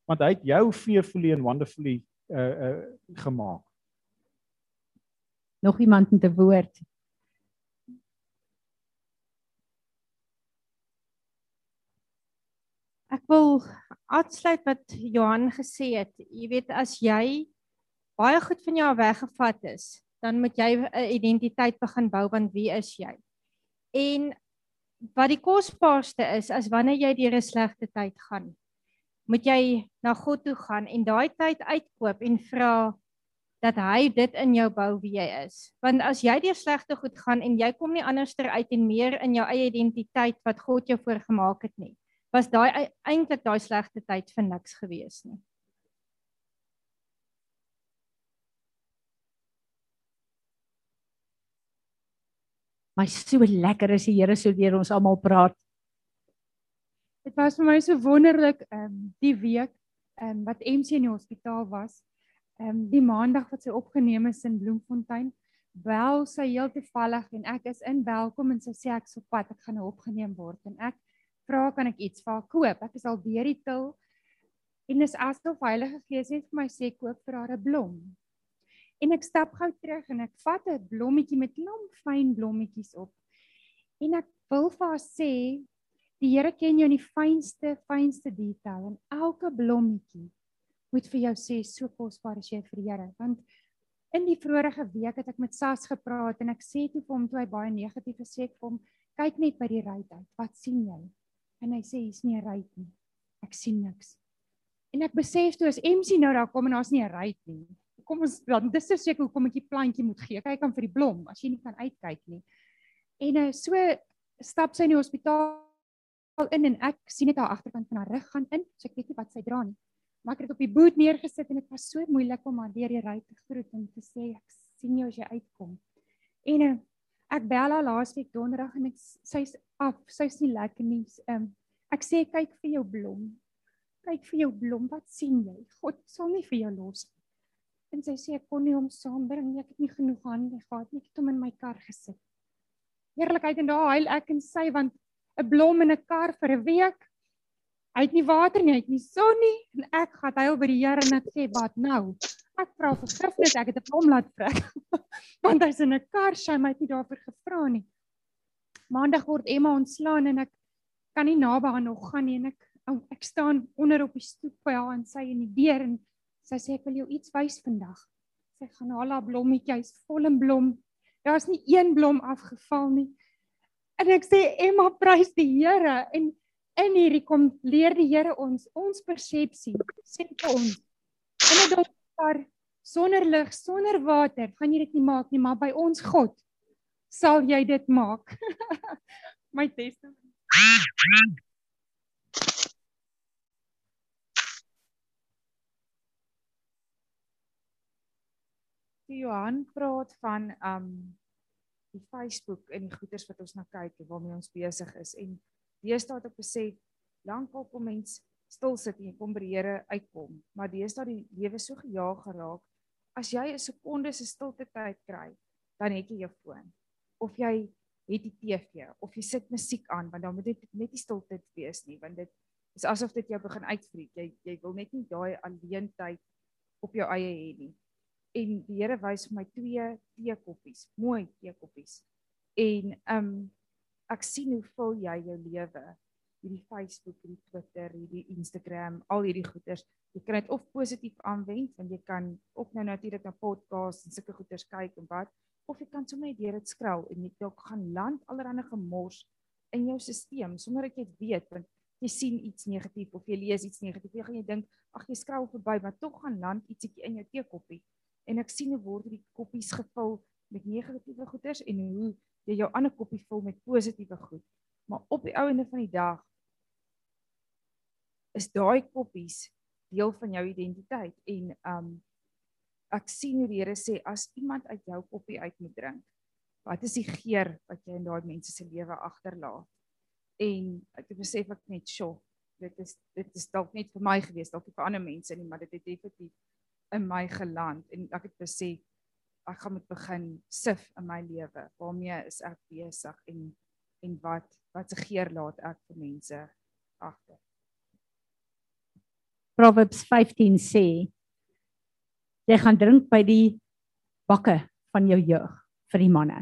Want hy het jou fearfully and wonderfully uh uh gemaak. Nog iemand met 'n woord? Ek wil aansluit wat Johan gesê het. Jy weet as jy baie goed van jou weggevat is, dan moet jy 'n identiteit begin bou van wie is jy? En wat die kosbaarste is as wanneer jy deur 'n slegte tyd gaan, moet jy na God toe gaan en daai tyd uitkoop en vra dat hy dit in jou bou wie jy is. Want as jy deur slegte goed gaan en jy kom nie anderster uit en meer in jou eie identiteit wat God jou voorgemaak het nie, was daai eintlik daai slegte tyd vir niks gewees nie. Maar so lekker is die Here so deur ons almal praat. Dit was vir my so wonderlik ehm um, die week ehm um, wat MC in die hospitaal was. Ehm um, die maandag wat sy opgeneem is in Bloemfontein, bel sy heel toevallig en ek is in welkom en sy sê ek sou pad, ek gaan nou opgeneem word en ek vra kan ek iets vir haar koop? Ek is al deur die til. En is asof Heilige Gees net vir my sê koop vir haar 'n blom. En ek stap gou terug en ek vat 'n blommetjie met klomp fyn blommetjies op. En ek wil vir haar sê die Here ken jou in die fynste fynste detail en elke blommetjie moet vir jou sê so kosbaar is jy vir die Here want in die vorige week het ek met Sas gepraat en ek sê toe vir hom toe hy baie negatief gesê ek vir hom kyk net by die ruit uit wat sien jy en hy sê hier's nie 'n ruit nie. Ek sien niks. En ek besef toe as MC nou daar kom en daar's nie 'n ruit nie. Kom ons dan dis so seker hoekom ek die plantjie moet gee. Kyk aan vir die blom as jy nie kan uitkyk nie. En uh, so stap sy in die hospitaal in en ek sien net haar agterkant van haar rug gaan in. So ek weet nie wat sy dra nie. Maar ek het op die boot neergesit en dit was so moeilik om haar deur die ruit te groet en te sê ek sien jou as jy uitkom. En uh, ek bel haar laasweek donderdag en ek sy's af, sy's nie lekker nie. Um, ek sê kyk vir jou blom. Kyk vir jou blom, wat sien jy? God sal nie vir jou los nie. En sy sê ek kon nie hom saambring nie, ek het nie genoeg hande gehad nie, ek het hom in my kar gesit. Eerlikheid en daar huil ek en sy want 'n blom in 'n kar vir 'n week. Hy het nie water nie, hy het nie son nie en ek gaan huil by die Here en ek sê wat nou? Ek vra vergifnis, ek het 'n blom laat vrek. Want hy's in 'n kar, sy my het nie daarvoor gevra nie. Maandag word Emma ontslaan en ek kan nie naby haar nog gaan nie en ek oh, ek staan onder op die stoep by haar en sy in die deur en sy sê ek wil jou iets wys vandag. Sy gaan haal haar blommetjie, hy's vol in blom. Daar's nie een blom afgeval nie. En ek sê Emma prys die Here en in hierdie kom leer die Here ons ons persepsie sê vir ons in 'n donker sonder lig, sonder water, gaan jy dit nie maak nie, maar by ons God sal jy dit maak. My testament. Johan praat van um die Facebook en die goeders wat ons na kyk en waarmee ons besig is en deesdae het ek besef lankal kom mense stil sit en kom by die Here uitkom. Maar deesdae die lewe so gejaag geraak. As jy 'n sekonde se stilte tyd kry, dan het jy jou foon. Of jy het die TV of jy sit musiek aan, want dan moet dit net nie stilte wees nie, want dit is asof dit jou begin uitvreet. Jy jy wil net nie daai alleen tyd op jou eie hê nie. En die Here wys vir my twee teekoppies, mooi teekoppies. En ehm um, ek sien hoe vul jy jou lewe hierdie Facebook, hierdie Twitter, hierdie Instagram, al hierdie goeders. Jy kan dit of positief aanwend want jy kan ook nou natuurlik na podcasts en sulke goeders kyk en wat of jy kan sommer net deur dit skrol en net dalk gaan land allerlei gemors in jou stelsel sonder dat jy dit weet want jy sien iets negatief of jy lees iets negatief jy gaan jy dink ag jy skrol verby maar tog gaan land ietsiekie in jou teekoppie en ek sien hoe word hierdie koppies gevul met negatiewe goeders en hoe jy jou ander koppie vul met positiewe goed. Maar op die ou ende van die dag is daai koppies deel van jou identiteit en um ek sien hoe die Here sê as iemand uit jou koppie uit moet drink wat is die geur wat jy in daai mense se lewe agterlaat? En ek besef ek net sjo dit is dit is dalk net vir my gewees, dalk nie vir ander mense nie, maar dit het definitief in my geland en ek het besef ek gaan moet begin sif in my lewe. Waarmee is ek besig en en wat wat se geur laat ek vir mense agter? Proverbs 15 sê jy gaan drink by die bakke van jou jeug vir die manne.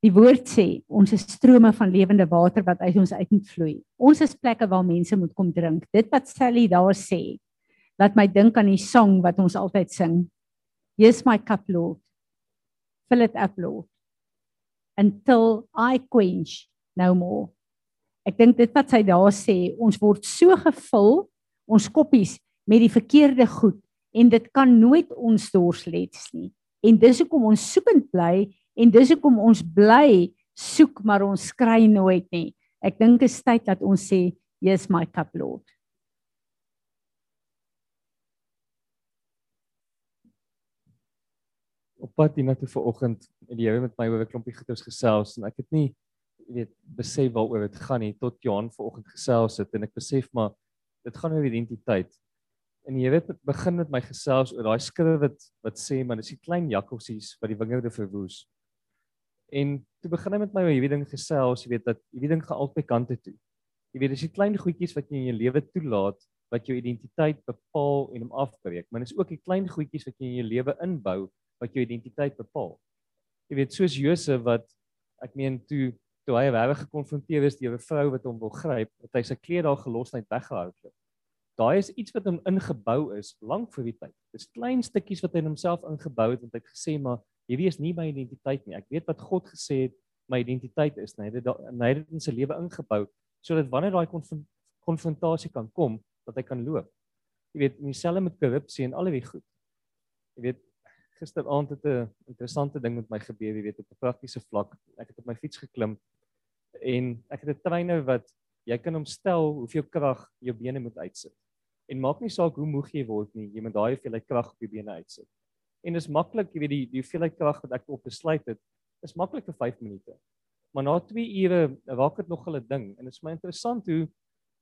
Die woord sê ons is strome van lewende water wat uit ons uit moet vloei. Ons is plekke waar mense moet kom drink. Dit wat Sally daar sê, laat my dink aan die song wat ons altyd sing. Here's my cup Lord. Fill it up Lord. Until I quench no more. Ek dink dit wat sy daar sê, ons word so gevul ons koppies met die verkeerde goed en dit kan nooit ons dors lets nie. En dis hoekom ons soekend bly en dis hoekom ons bly soek maar ons kry nooit nie. Ek dink dit is tyd dat ons sê, "Here's my cup, Lord." Op pad hiernatoe vanoggend het die Here met my oor 'n klompie goeders gesels en ek het nie weet besef waaroor dit gaan nie tot Johan vanoggend gesels het en ek besef maar dit gaan oor identiteit. En jy weet begin met my gesels oor daai skrif wat wat sê maar dis die klein jakkalsies wat die wingerde verwoes. En toe begin hy met my oor hierdie ding gesels, jy weet dat hierdie ding gaan albei kante toe. Jy weet dis die klein goedjies wat jy in jou lewe toelaat wat jou identiteit bepaal en hom afbreek, maar dis ook die klein goedjies wat jy in jou lewe inbou wat jou identiteit bepaal. Jy weet soos Josef wat ek meen toe toe hy regtig gekonfronteer is deur 'n vrou wat hom wil gryp, het hy sy klere daar gelos en weggehou het. Daai is iets wat hom ingebou is lank voor die tyd. Dis klein stukkies wat hy in homself ingebou het want hy het gesê maar hierdie is nie my identiteit nie. Ek weet wat God gesê het my identiteit is, nee, dit hy het dit in sy lewe ingebou sodat wanneer daai konfrontasie kan kom, dat hy kan loop. Jy weet, dieselfde met korrupsie en al die goed. Jy weet, gisteraand het 'n interessante ding met my gebeur, jy weet, op 'n praktiese vlak. Ek het op my fiets geklim en ek het 'n trainer wat jy kan hom stel hoeveel krag jou bene moet uitsit. En maak nie saak hoe moeg jy word nie, jy moet daai hoeveelheid krag op jou bene uitsit. En dis maklik, jy weet die die hoeveelheid krag wat ek op besluit het, is maklik vir 5 minute. Maar na 2 ure raak dit nog 'n ding en dit is my interessant hoe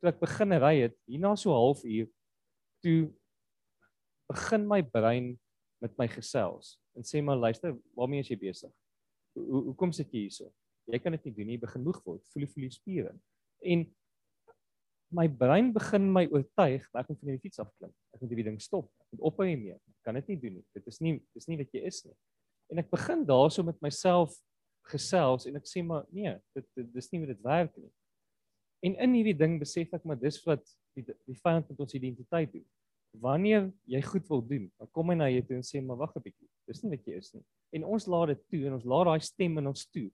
toe ek begin ry het, hierna so 'n halfuur, toe begin my brein met my gesels en sê maar luister, waarmee is jy besig? Hoe hoekom sit jy hierso? Jy kan dit nie doen nie, begin moeg word, voel voel jy spiere. En my brein begin my oortuig, ek moet van die fiets afklim. Ek moet hierdie ding stop. Ek moet ophou hiermee. Ek kan dit nie doen nie. Dit is nie dis nie wat jy is nie. En ek begin daarso met myself gesels en ek sê maar nee, dit, dit dis nie hoe dit werk nie. En in hierdie ding besef ek maar dis wat die die vyand met ons identiteit doen wanneer jy goed wil doen, dan kom hy na jou toe en sê maar wag 'n bietjie. Dis nie wat jy is nie. En ons laat dit toe en ons laat daai stem in ons toe.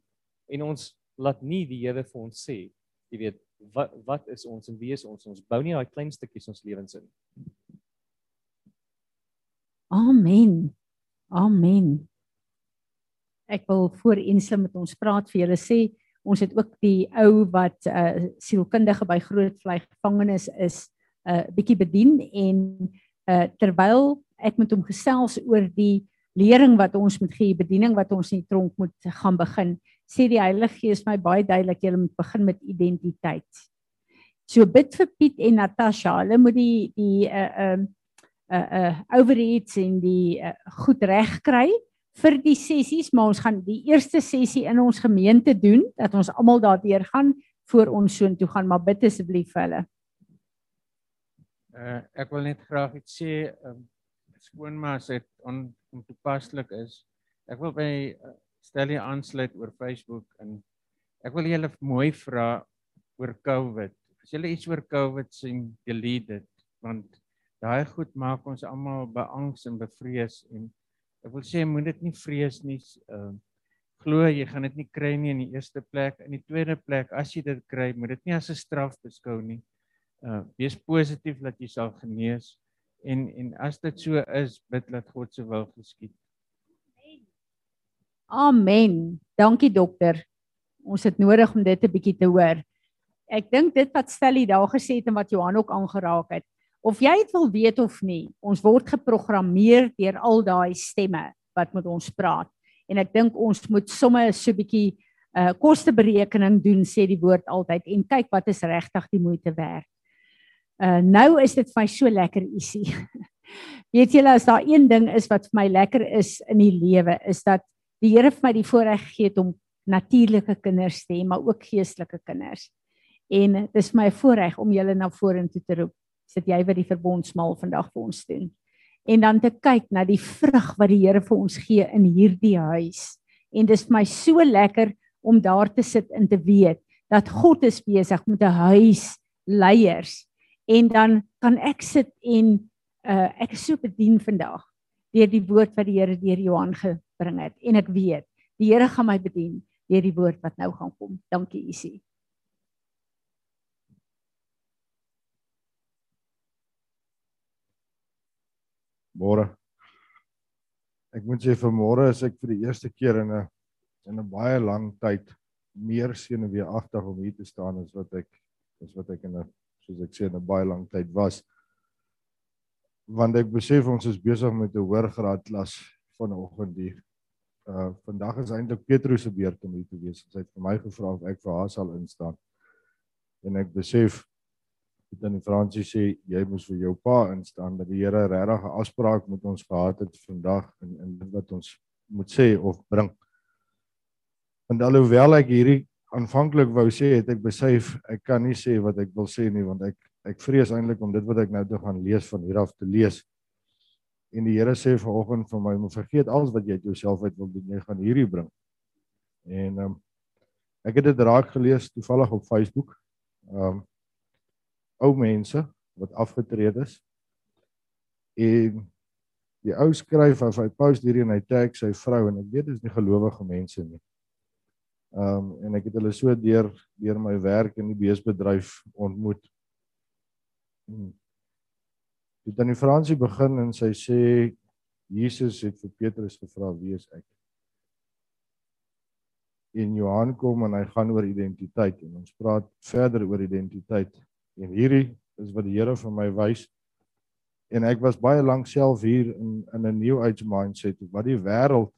En ons laat nie die Here vir ons sê, jy weet, wat wat is ons en wie is ons? Ons bou nie daai klein stukkies ons lewens in. Amen. Amen. Ek wil voor insluit met ons praat vir julle sê ons het ook die ou wat 'n uh, sielkundige by Groot Vlei gevangenes is uh, bietjie bedien en uh, terwyl ek met hom gesels oor die lering wat ons moet gee, bediening wat ons in die tronk moet gaan begin, sê die Heilige Gees my baie duidelik jy moet begin met identiteit. So bid vir Piet en Natasha, hulle moet die die uh uh uh, uh overheads en die uh, goed reg kry vir die sessies, maar ons gaan die eerste sessie in ons gemeente doen dat ons almal daardeur gaan voor ons soontoe gaan, maar bid asseblief vir hulle. Uh ek wil net graag iets sê, um, skoon maar as dit on, ontoepaslik is. Ek wil by uh, Stellie aansluit oor Facebook en ek wil julle mooi vra oor COVID. As julle iets oor COVID sien, delete dit want daai goed maak ons almal beangs en bevrees en ek wil sê moet dit nie vrees nie. Uh glo jy gaan dit nie kry nie in die eerste plek. In die tweede plek, as jy dit kry, moet dit nie as 'n straf beskou nie uh wees positief dat jy sal genees en en as dit so is bid dat God se wil geskied. Amen. Dankie dokter. Ons het nodig om dit 'n bietjie te hoor. Ek dink dit wat Stelly daar gesê het en wat Johan ook aangeraak het. Of jy dit wil weet of nie, ons word geprogrammeer deur al daai stemme wat met ons praat. En ek dink ons moet sommer so 'n bietjie uh kosteberekening doen sê die woord altyd en kyk wat is regtig die moeite werd. Uh nou is dit vir my so lekker isie. Weet julle as daar een ding is wat vir my lekker is in die lewe is dat die Here vir my die voorreg gegee het om natuurlike kinders te hê, maar ook geestelike kinders. En dis vir my 'n voorreg om julle na vorentoe te roep. Sit jy wat die verbondsmaal vandag vir ons doen. En dan te kyk na die vrug wat die Here vir ons gee in hierdie huis. En dis vir my so lekker om daar te sit en te weet dat God is besig met 'n huis leiers en dan kan ek sit en uh ek is so bedien vandag deur die woord wat die Here deur Johan gebring het en ek weet die Here gaan my bedien deur die woord wat nou gaan kom. Dankie Isie. Môre. Ek moet sê vanmôre is ek vir die eerste keer in 'n in 'n baie lang tyd meer senuweeagtig om hier te staan as wat ek as wat ek in 'n soos ek sê in 'n baie lang tyd was want ek besef ons is besig met 'n hoër graad klas vanoggend hier. Uh vandag is eintlik Petrus se beurt om hier te wees. Sy het vir my gevra of ek vir haar sal instaan. En ek besef dit in Fransie sê jy moes vir jou pa instaan dat die Here regtig 'n afspraak met ons gehad het vandag in in dit wat ons moet sê of bring. Want alhoewel ek hierdie aanvanklik wou sê, het ek besef ek kan nie sê wat ek wil sê nie want ek ek vrees eintlik om dit wat ek nou toe gaan lees van hier af te lees. En die Here sê vanoggend vir my, moet vergeet alles wat jy jouself uit wil doen, jy gaan hierdie bring. En ehm um, ek het dit raak gelees toevallig op Facebook. Ehm um, ou mense wat afgetree is. En die ou skryf of hy post hierdie en hy tag sy vrou en ek weet dit is nie gelowige mense nie. Ehm um, en ek het hulle so deur deur my werk in die beesbedryf ontmoet Hmm. Dit dan die Fransie begin en sy sê Jesus het vir Petrus gevra wie is ek? En Johan kom en hy gaan oor identiteit en ons praat verder oor identiteit. En hierdie is wat die Here vir my wys. En ek was baie lank self hier in in 'n new age mindset wat die wêreld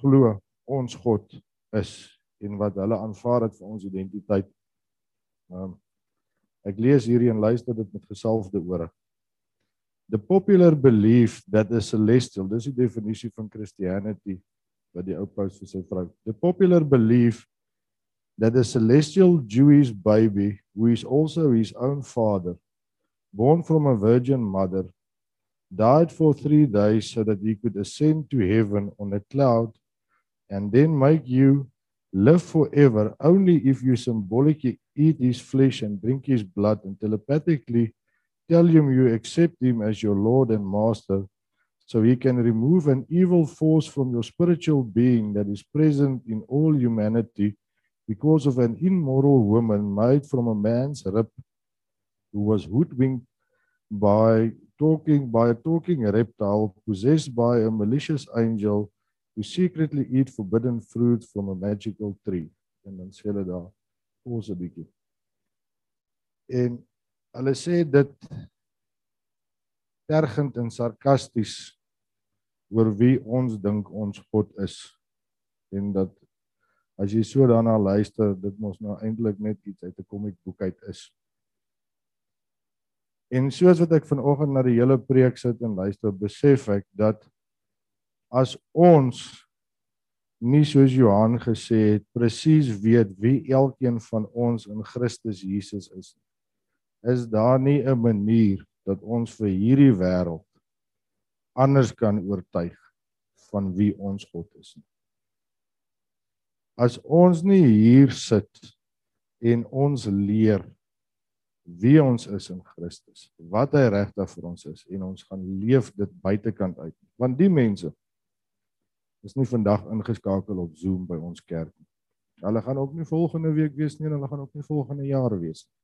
glo ons God is en wat hulle aanvaar het vir ons identiteit. Um, Ek lees hierdie en luister dit met gesalfde ore. The popular belief that the celestial, dis die definisie van Christianity wat die ou paus vir sy vrou. The popular belief that the celestial Jewish baby who is also his own father born from a virgin mother died for 3 days so that he could ascend to heaven on a cloud and then make you live forever. Only if you symbolically eat his flesh and drink his blood and telepathically tell him you accept him as your Lord and Master, so he can remove an evil force from your spiritual being that is present in all humanity because of an immoral woman made from a man's rib who was hoodwinked by talking by a talking reptile possessed by a malicious angel who secretly eat forbidden fruit from a magical tree. En dan sê hulle daar ons 'n bietjie. En hulle sê dit tergend en sarkasties oor wie ons dink ons God is. En dat as jy so daarna luister dit mos nou eintlik net iets uit 'n komiekboek uit is. En soos wat ek vanoggend na die hele preek sit en luister besef ek dat as ons nie soos Johan gesê het presies weet wie elkeen van ons in Christus Jesus is is daar nie 'n manier dat ons vir hierdie wêreld anders kan oortuig van wie ons God is nie? As ons nie hier sit en ons leer wie ons is in Christus wat hy regtig vir ons is en ons gaan leef dit buitekant uit want die mense is nie vandag ingeskakel op Zoom by ons kerk nie. Hulle gaan ook nie volgende week wees nie en hulle gaan ook nie volgende jaar wees nie.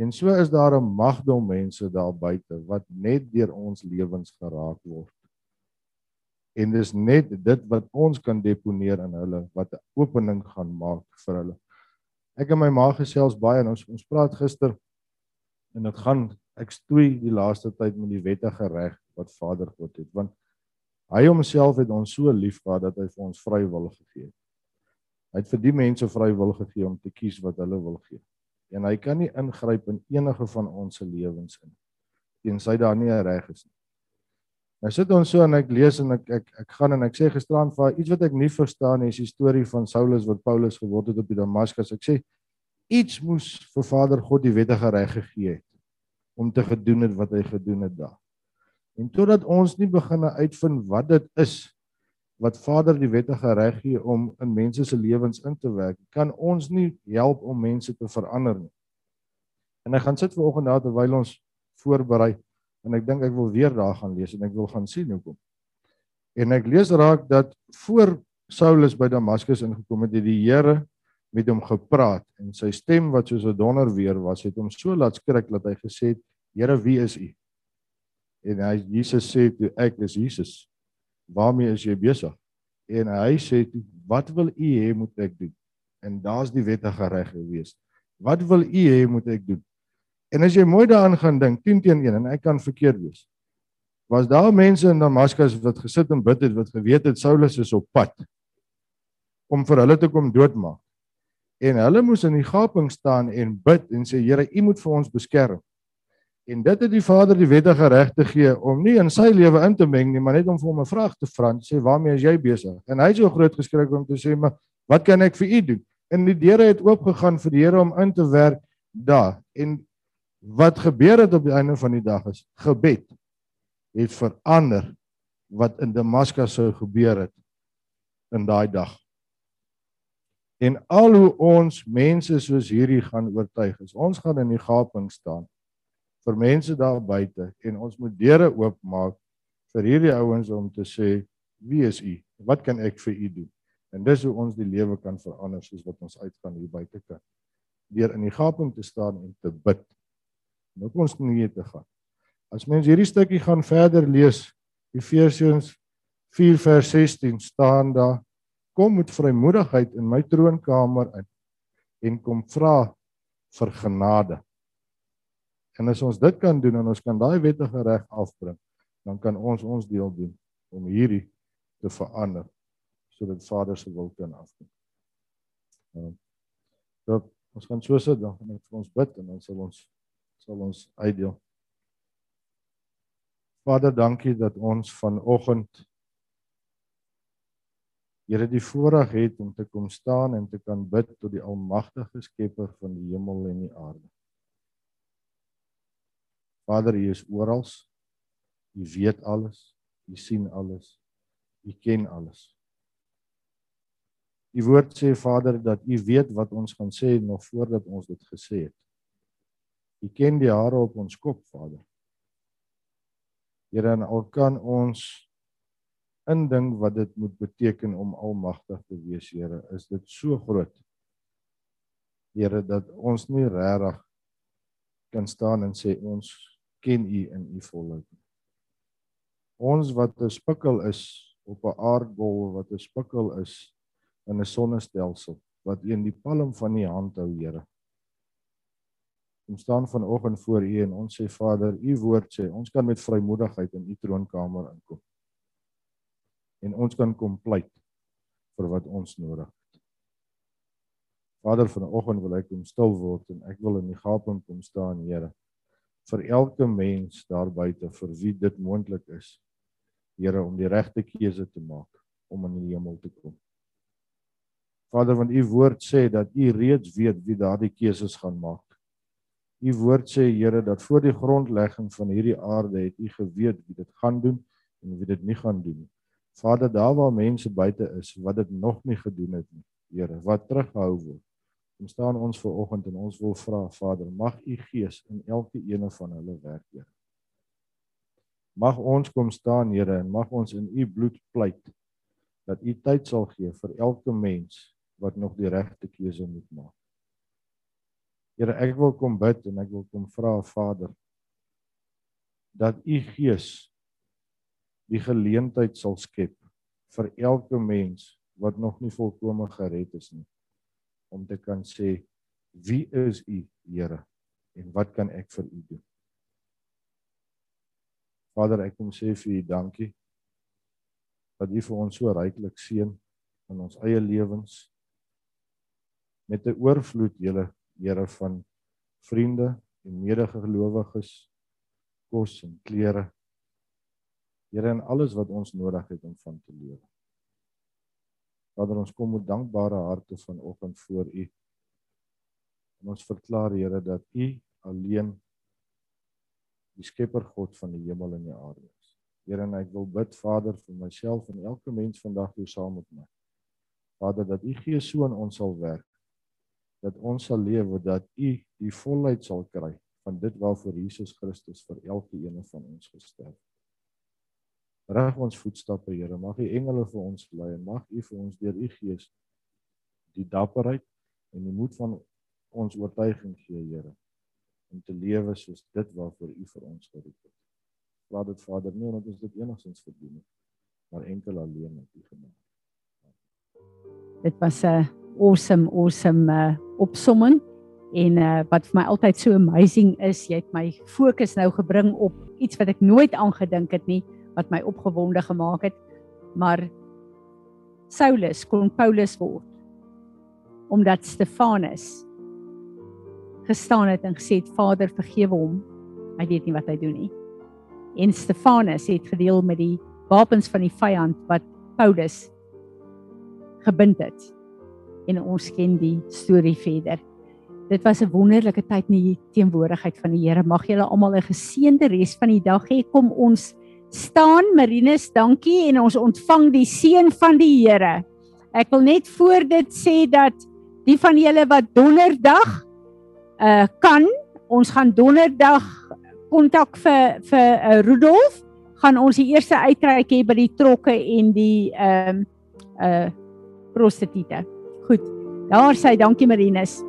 En so is daar 'n magdom mense daar buite wat net deur ons lewens geraak word. En dis net dit wat ons kan deponeer in hulle wat 'n opening gaan maak vir hulle. Ek en my ma gesels baie en ons ons praat gister en dit gaan ek stoei die laaste tyd met die wettige reg wat Vader God het want Hy homself het ons so lief gehad dat hy vir ons vrywil gegee het. Hy het vir die mense vrywil gegee om te kies wat hulle wil gee. en hy kan nie ingryp in enige van ons se lewens in tensy daar nie 'n reg is nie. Nou sit ons so en ek lees en ek ek ek gaan en ek sê gisterand vir iets wat ek nie verstaan nie is die storie van Saulus wat Paulus geword het op die Damaskus. Ek sê iets moes vir Vader God die wettige reg gegee het om te gedoen het wat hy gedoen het daar. En totdat ons nie begin uitvind wat dit is wat Vader die wettige reg gee om in mense se lewens in te werk, kan ons nie help om mense te verander nie. En ek gaan sit vanoggend daar terwyl ons voorberei en ek dink ek wil weer daar gaan lees en ek wil gaan sien hoekom. En ek lees raak dat voor Saulus by Damaskus ingekom het, het die Here met hom gepraat en sy stem wat soos 'n donder weer was, het hom so laat skrik dat hy gesê het: "Here, wie is U?" En hy Jesus sê toe: "Ek is Jesus." waarmee is jy besig? En hy sê, wat wil u hê moet ek doen? En daar's die wettige reg gewees. Wat wil u hê moet ek doen? En as jy mooi daaraan gaan dink, 10 teen 1 en ek kan verkeerd wees. Was daar mense in Damaskus wat gesit en bid het wat geweet het Saulus is op pad om vir hulle te kom doodmaak. En hulle moes in die gaping staan en bid en sê Here, U moet vir ons beskerm. En dit het die Vader die wettige reg te gee om nie in sy lewe in te meng nie, maar net om vir hom 'n vraag te vra en sê waarmee is jy besig? En hy het so groot geskrik om te sê, "Maar wat kan ek vir u doen?" En die deure het oopgegaan vir die Here om in te werk daar. En wat gebeur het op die einde van die dag is gebed het verander wat in Damaskus sou gebeur het in daai dag. En al hoe ons mense soos hierdie gaan oortuig is, ons gaan in die gaping staan vir mense daar buite en ons moet deure oopmaak vir hierdie ouens om te sê wie is u? Wat kan ek vir u doen? En dis hoe ons die lewe kan verander soos wat ons uitgaan hier buite kan. Deur in die gaping te staan en te bid. En op ons knieë te gaan. As mens hierdie stukkie gaan verder lees, Efesiërs 4 vers 16 staan daar: Kom met vrymoedigheid in my troonkamer in en kom vra vir genade. En as ons dit kan doen en ons kan daai wettige reg afbring, dan kan ons ons deel doen om hierdie te verander sodat Vader se wil kan afkom. Ehm so, ons gaan so sit dan en vir ons bid en dan sal ons sal ons uitdeel. Vader, dankie dat ons vanoggend Here die voorreg het om te kom staan en te kan bid tot die almagtige Skepper van die hemel en die aarde. Vader, U is oral. U weet alles. U sien alles. U ken alles. U woord sê Vader dat U weet wat ons gaan sê nog voordat ons dit gesê het. U ken die hare op ons kop, Vader. Here, en al kan ons indink wat dit moet beteken om almagtig te wees, Here, is dit so groot. Here, dat ons nie regtig kan staan en sê ons ken u in u volheid. Ons wat 'n spikkel is op 'n aardbol wat 'n spikkel is in 'n sonnestelsel wat u in die palm van u hand hou, Here. Ons staan vanoggend voor u en ons sê Vader, u woord sê ons kan met vrymoedigheid in u troonkamer inkom. En ons kan kom pleit vir wat ons nodig het. Vader, vanoggend wil ek kom stil word en ek wil in die gaping kom staan, Here vir elke mens daar buite vir wie dit moontlik is. Here om die regte keuse te maak om in die hemel te kom. Vader, want u woord sê dat u reeds weet wie daardie keuses gaan maak. U woord sê Here dat voor die grondlegging van hierdie aarde het u geweet wie dit gaan doen en wie dit nie gaan doen nie. Vader, daar waar mense buite is wat dit nog nie gedoen het nie, Here, wat terughou word. Kom staan ons ver oggend en ons wil vra Vader, mag U Gees in elke een van hulle werk, Here. Mag ons kom staan, Here, en mag ons in U bloed pleit dat U tyd sal gee vir elke mens wat nog die regte keuse moet maak. Here, ek wil kom bid en ek wil kom vra Vader dat U Gees die geleentheid sal skep vir elke mens wat nog nie volkome gered is nie om te kan sê wie is u Here en wat kan ek vir u doen? Vader, ek kom sê vir u dankie dat u vir ons so ryklik seën in ons eie lewens met 'n oorvloed julle Here van vriende en medegelowiges kos en klere. Here en alles wat ons nodig het om van te lewe. Vader, ons kom met dankbare harte vanoggend voor U. En ons verklaar Here dat U alleen die skepper God van die hemel en die aarde is. Here, en ek wil bid Vader vir myself en elke mens vandag hier saam met my. Vader, dat U Gees so in ons sal werk dat ons sal lewe dat U die volheid sal kry van dit waarvoor Jesus Christus vir elke een van ons gesterf het. Reg ons voetstappe, Here. Mag U engele vir ons lei en mag U vir ons deur U Gees die dapperheid en die moed van ons oortuiging gee, Here, om te lewe soos dit waarvoor U vir ons geroep het. Laat dit Vader nie omdat ons dit enigstens verdien nie, maar enkel alleen met U genade. Dit was 'n awesome awesome uh, opsomming en uh, wat vir my altyd so amazing is, jy het my fokus nou gebring op iets wat ek nooit aangedink het nie wat my opgewonde gemaak het. Maar Saulus kon Paulus word omdat Stefanus gestaan het en gesê het Vader vergewe hom. Hy weet nie wat hy doen nie. En Stefanus het gedeel met die wapens van die vyand wat Paulus gebind het. En ons ken die storie verder. Dit was 'n wonderlike tyd in die teenwoordigheid van die Here. Mag julle almal 'n geseënde res van die dag hê. Kom ons staan Marinus, dankie en ons ontvang die seën van die Here. Ek wil net voor dit sê dat die van julle wat donderdag uh kan, ons gaan donderdag kontak vir vir uh, Rudolf, gaan ons die eerste uitreik hê by die trokke en die ehm um, uh prostituie. Goed. Daar sê dankie Marinus.